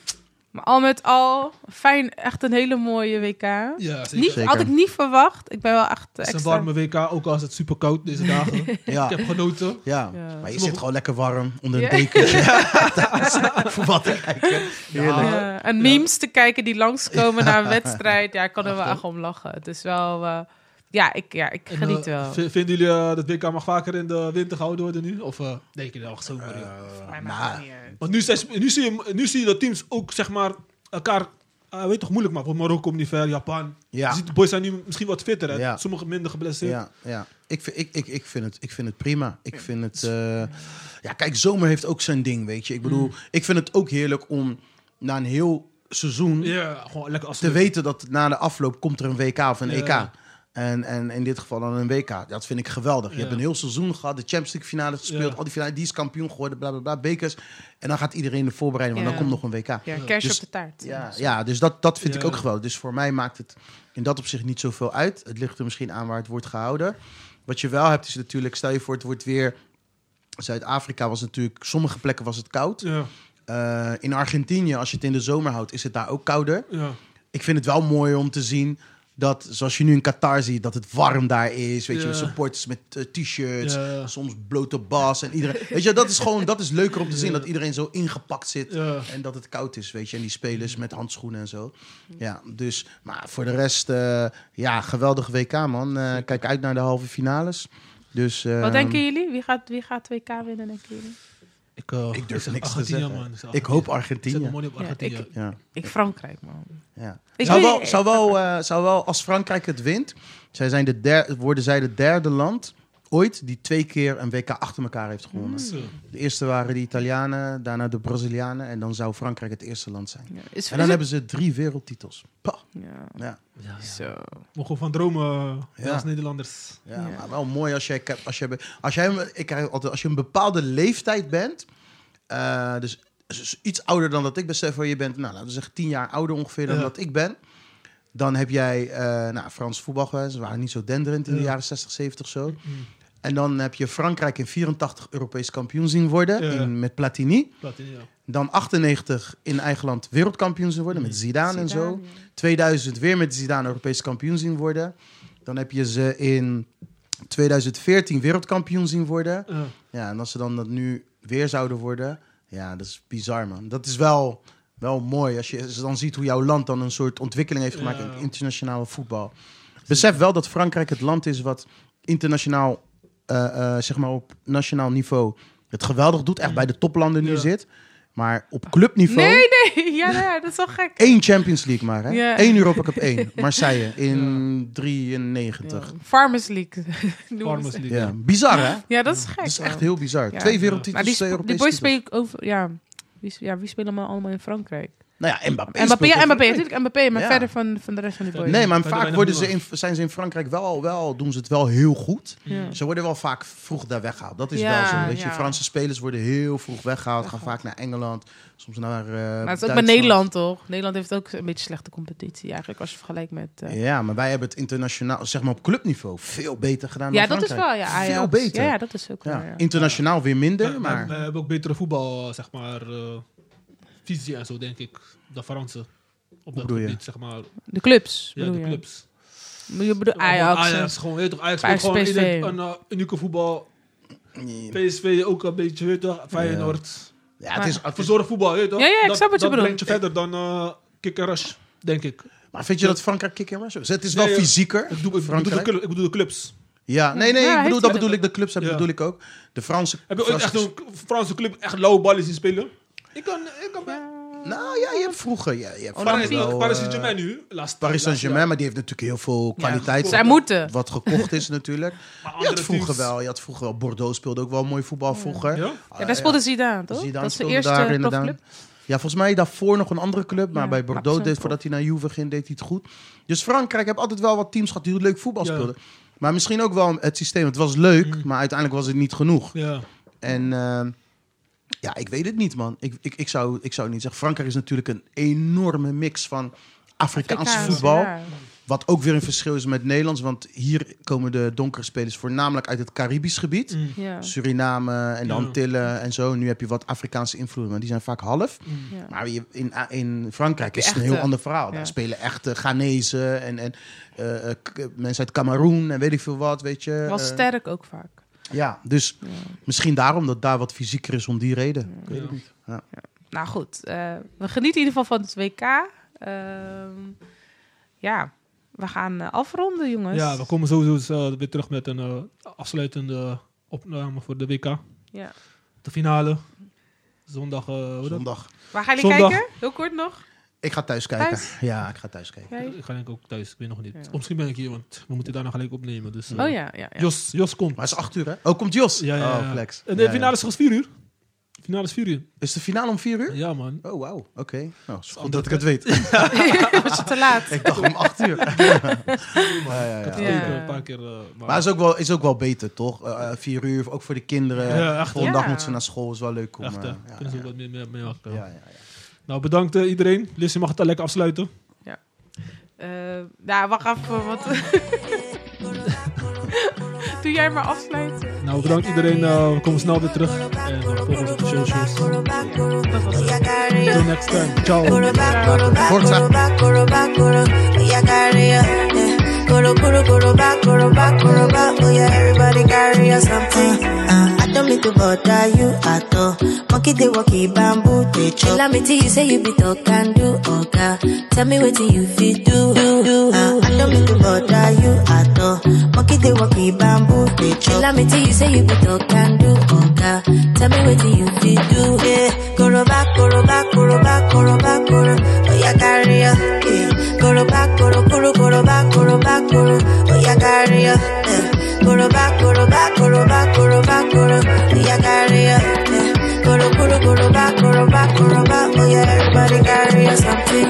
Maar al met al, fijn, echt een hele mooie WK. Ja, zeker. Niet, Zeker. had ik niet verwacht. Ik ben wel echt Het is een extra... warme WK, ook als het super koud deze dagen. Ja. Ik heb genoten. Ja. Ja. maar je zit gewoon lekker warm onder een Ja. dekentje. Voetbal te kijken. Heerlijk. Ja, en memes te kijken die langskomen na een wedstrijd. Ja, ik kan er wel echt om lachen. Het is wel... eh, ja, ik, ja, ik En, geniet eh, wel. v- Vinden jullie eh, dat WK mag vaker in de winter gehouden worden nu? Of eh denk je wel zomer? Mij nou, niet. Want nu, zijn- nu, zie je, nu zie je dat teams ook zeg maar elkaar, eh, weet toch, moeilijk maken. Voor Marokko, Niver, Japan. Ja. Je ziet, de boys zijn nu misschien wat fitter. Hè? Ja. Sommigen minder geblesseerd. Ja, ja. Ik, vind, ik, ik, ik, vind het, ik vind het prima. Ik vind het... eh, ja, kijk, zomer heeft ook zijn ding, weet je. Ik bedoel, ik vind het ook heerlijk om na een heel seizoen Ja, gewoon lekker als te weten dat na de afloop komt er een WK of een Ja. EK. En, en in dit geval dan een WK. Dat vind ik geweldig. Je Ja. hebt een heel seizoen gehad, de Champions League finale gespeeld, Ja. al die finale, die is kampioen geworden, bla bla bla, bekers. En dan gaat iedereen de voorbereiding, want Ja. dan komt nog een WK. Ja, kerst Dus- op de taart. Ja, ja dus dat, dat vind ik ook geweldig. Dus voor mij maakt het in dat opzicht niet zoveel uit. Het ligt er misschien aan waar het wordt gehouden. Wat je wel hebt is natuurlijk, stel je voor het wordt weer... Zuid-Afrika was natuurlijk, sommige plekken was het koud. Ja, Eh, in Argentinië, als je het in de zomer houdt, is het daar ook kouder. ja. Ik vind het wel mooi om te zien dat, zoals je nu in Qatar ziet, dat het warm daar is. Weet je, supporters met eh, t-shirts, Ja. soms blote bas en iedereen. Weet je, dat is gewoon, dat is leuker om te zien, Ja. dat iedereen zo ingepakt zit. Ja. En dat het koud is, weet je. En die spelers met handschoenen en zo. Ja, dus, maar voor de rest, eh, ja, geweldige WK, man. Eh, kijk uit naar de halve finales. Dus, eh, Wat denken jullie? Wie gaat, wie gaat 2K winnen, denken jullie? Ik, eh, Ik durf zeg niks te zeggen. man. zeg Ik hoop Argentinië. Ik money op Ja, Argentinië. ik- Ja, Ik Frankrijk, man. ja. Ik zou, wel, zou, wel, eh, zou wel, als Frankrijk het wint, zij zijn de der, worden zij de derde land ooit die twee keer een WK achter elkaar heeft gewonnen. De eerste waren de Italianen, daarna de Brazilianen en dan zou Frankrijk het eerste land zijn. Ja. Is, En dan is hebben ze drie wereldtitels. Pah. Ja. Ja. Zo. Mogen van dromen eh, Ja. als Nederlanders. ja, Ja. maar wel mooi als jij, als je, als jij, ik krijg altijd, als je een bepaalde leeftijd bent, eh, dus, dus iets ouder dan dat ik ben, stel voor je bent, nou, laten we zeggen tien jaar ouder ongeveer dan Ja. dat ik ben. Dan heb jij eh nou, Frans voetbal geweest. Ze waren niet zo denderend in de Ja. jaren 60, 70 zo. Mm. En dan heb je Frankrijk in 84 Europees kampioen zien worden Ja. in, met Platini. Platini, ja. Dan 98 in eigen land wereldkampioen zien worden met Zidane, en zo. Zidane, ja. 2000 weer met Zidane Europees kampioen zien worden. Dan heb je ze in 2014 wereldkampioen zien worden. Ja. Ja, en als ze dan dat nu weer zouden worden, ja, dat is bizar, man. Dat is wel, wel mooi als je als je dan ziet hoe jouw land dan een soort ontwikkeling heeft gemaakt Ja. in internationale voetbal. Besef wel dat Frankrijk het land is wat internationaal, eh, eh, zeg maar op nationaal niveau, het geweldig doet. Echt bij de toplanden nu Ja. zit. Maar op clubniveau, Nee, nee. Ja, ja, dat is wel gek. één Champions League maar, hè? Ja. Eén Europa Cup 1. Marseille in 93. Ja. Farmers League. Farmers. League. Ja, bizar, hè? Ja, dat is gek. Dat is echt heel bizar. Ja. Twee wereldtitels, die, twee sp- die Europese boys spelen over... Ja. Ja, wie spelen allemaal in Frankrijk? Nou ja, Mbappé. Mbappé, ja, Mbappé, natuurlijk Mbappé, maar Ja. verder van, van de rest van die boys. Nee, maar Verder vaak worden ze in, zijn ze in Frankrijk wel, wel, doen ze het wel heel goed. Ja. Ze worden wel vaak vroeg daar weggehaald. Dat is Ja, wel zo. Weet je. Franse spelers worden heel vroeg weggehaald. Gaan vaak naar Engeland, soms naar. eh Maar het is ook bij. Nederland, toch? Nederland heeft ook een beetje slechte competitie eigenlijk, als je vergelijkt met... eh, Ja, maar wij hebben het internationaal, zeg maar op clubniveau, veel beter gedaan ja, dan dat is wel, ja. Ajax. Veel beter. Ja, dat is ook Ja, wel, ja. Internationaal weer minder, Wij- maar... wij hebben ook betere voetbal, zeg maar, eh, visie en zo, denk ik. De Fransen. Op dat bedoel je? gebied, zeg maar. De clubs, Ja, de clubs. Je bedoelt Ajax. Ajax, gewoon, weet je toch, Ajax speelt gewoon in PSV. een, een eh, unieke voetbal. Nee. PSV ook een beetje, weet je toch, Feyenoord. Ja, het is, Verzorgd voetbal, weet je toch? Ja, ja, ik dat, snap wat je dat bedoelt. brengt je verder dan eh kick and rush, denk ik. maar vind je dat Frankrijk kick and rush is? Het is wel Nee, eh, fysieker, Ik bedoel, ik, bedoel de, Frankrijk. club- ik bedoel de clubs. Ja, nee, nee, Ja, ik bedoel, dat bedoel ik. De clubs dat Ja. bedoel ik ook. De Franse... Heb je ooit Franse- echt een Franse club echt lauwe ballen zien spelen? Ik kan, ik kan bij. Nou ja, je hebt vroeger... Je hebt Oh, Paris, wel, Paris eh, Saint-Germain nu. Laatst, Paris Saint-Germain, maar die heeft natuurlijk heel veel kwaliteit. Zij moeten. Wat gekocht is natuurlijk. Maar Je had andere vroeger teams- wel, je had vroeger wel. Bordeaux speelde ook wel mooi voetbal vroeger. Ja? Ja, daar speelde Zidane, toch? Zidane dat is de speelde eerste daar inderdaad. Ja, volgens mij daarvoor nog een andere club. Maar Ja, bij Bordeaux, deed, voordat hij naar Juve ging, deed hij het goed. Dus Frankrijk heeft altijd wel wat teams gehad die leuk voetbal Ja. speelden. Maar misschien ook wel het systeem. Het was leuk, Mm. maar uiteindelijk was het niet genoeg. Ja. En ehm, ja, ik weet het niet, man. Ik, ik, ik, zou, ik zou niet zeggen. Frankrijk is natuurlijk een enorme mix van Afrikaans Afrikaans, voetbal. ja. Wat ook weer een verschil is met Nederlands. Want hier komen de donkere spelers voornamelijk uit het Caribisch gebied. Mm. Ja. Suriname en de Ja. Antillen en zo. Nu heb je wat Afrikaanse invloeden, maar die zijn vaak half. Ja. Maar in, in Frankrijk is het een heel ander verhaal. Daar Ja. spelen echte Ghanese en, en eh, eh, mensen uit Cameroen en weet ik veel wat, weet je. Wel Eh, sterk ook vaak. Ja, dus Ja. misschien daarom dat daar wat fysieker is om die reden. Ik weet het niet. Ja. Nou goed, eh, we genieten in ieder geval van het WK. Ehm, ja, we gaan eh, afronden, jongens. ja, we komen sowieso eh, weer terug met een eh, afsluitende opname voor de WK. Ja. De finale. Zondag. eh? Zondag. Waar gaan jullie Zondag. kijken? Heel kort nog. Ik ga thuis kijken. Thuis? Ja, ik ga thuis kijken. Jij? Ik ga denk ik ook thuis, ik weet nog niet. Ja. Misschien ben ik hier, want we moeten daarna gelijk opnemen. Dus, eh, Oh ja, ja. ja. Jos, Jos komt. Maar het is acht uur, hè? Oh, komt Jos? Ja, ja, ja. Oh, flex. En de Ja, ja. finale is pas 4 uur. De finale is 4 uur. Is de finale om vier uur? Ja, man. Oh, wauw. Oké. Nou, is goed Ander dat ik het weet. Was je te laat? ik dacht om acht uur. ja, ja, Ik een paar keer. eh, maar Maar is ook, wel, is ook wel beter, toch? Eh, eh, vier uur, ook voor de kinderen. Ja, echt, Volgende ja. dag moeten ze naar school. Is wel leuk om... echt, eh, kunnen ze ja. ook wat meer, meer, meer. Ja, ja, ja. Nou, bedankt eh, iedereen. Lissy mag het al lekker afsluiten. Eh, ja, wacht even. Wat... Doe jij maar afsluiten. Nou, bedankt iedereen. eh, we komen snel weer terug. En uh, volg ons op de socials. Dat was het. Till next time. Ciao. Forza. Oh yeah, everybody carry something. Uh, I don't mean to bother you at all. Monkey they walkie bamboo they chop. Let me tell you say you be talk and do okay. Tell me what you feel do do do. Uh, I don't mean to bother you at all. Monkey they walk in bamboo, they chop. Let me tell you, say you be talk and do, oga. Tell me what you fit do, yeah. Go back, go back, go back, go back, go Oh, yeah, carry ya, yeah. Go back, go go go back, go back, go Oh, yeah, carry yeah. Kuru ba kuru ba kuru ba kuru ba kuru Ya carry up Kuru kuru kuru ba kuru ba kuru ba. Oh yeah everybody carry something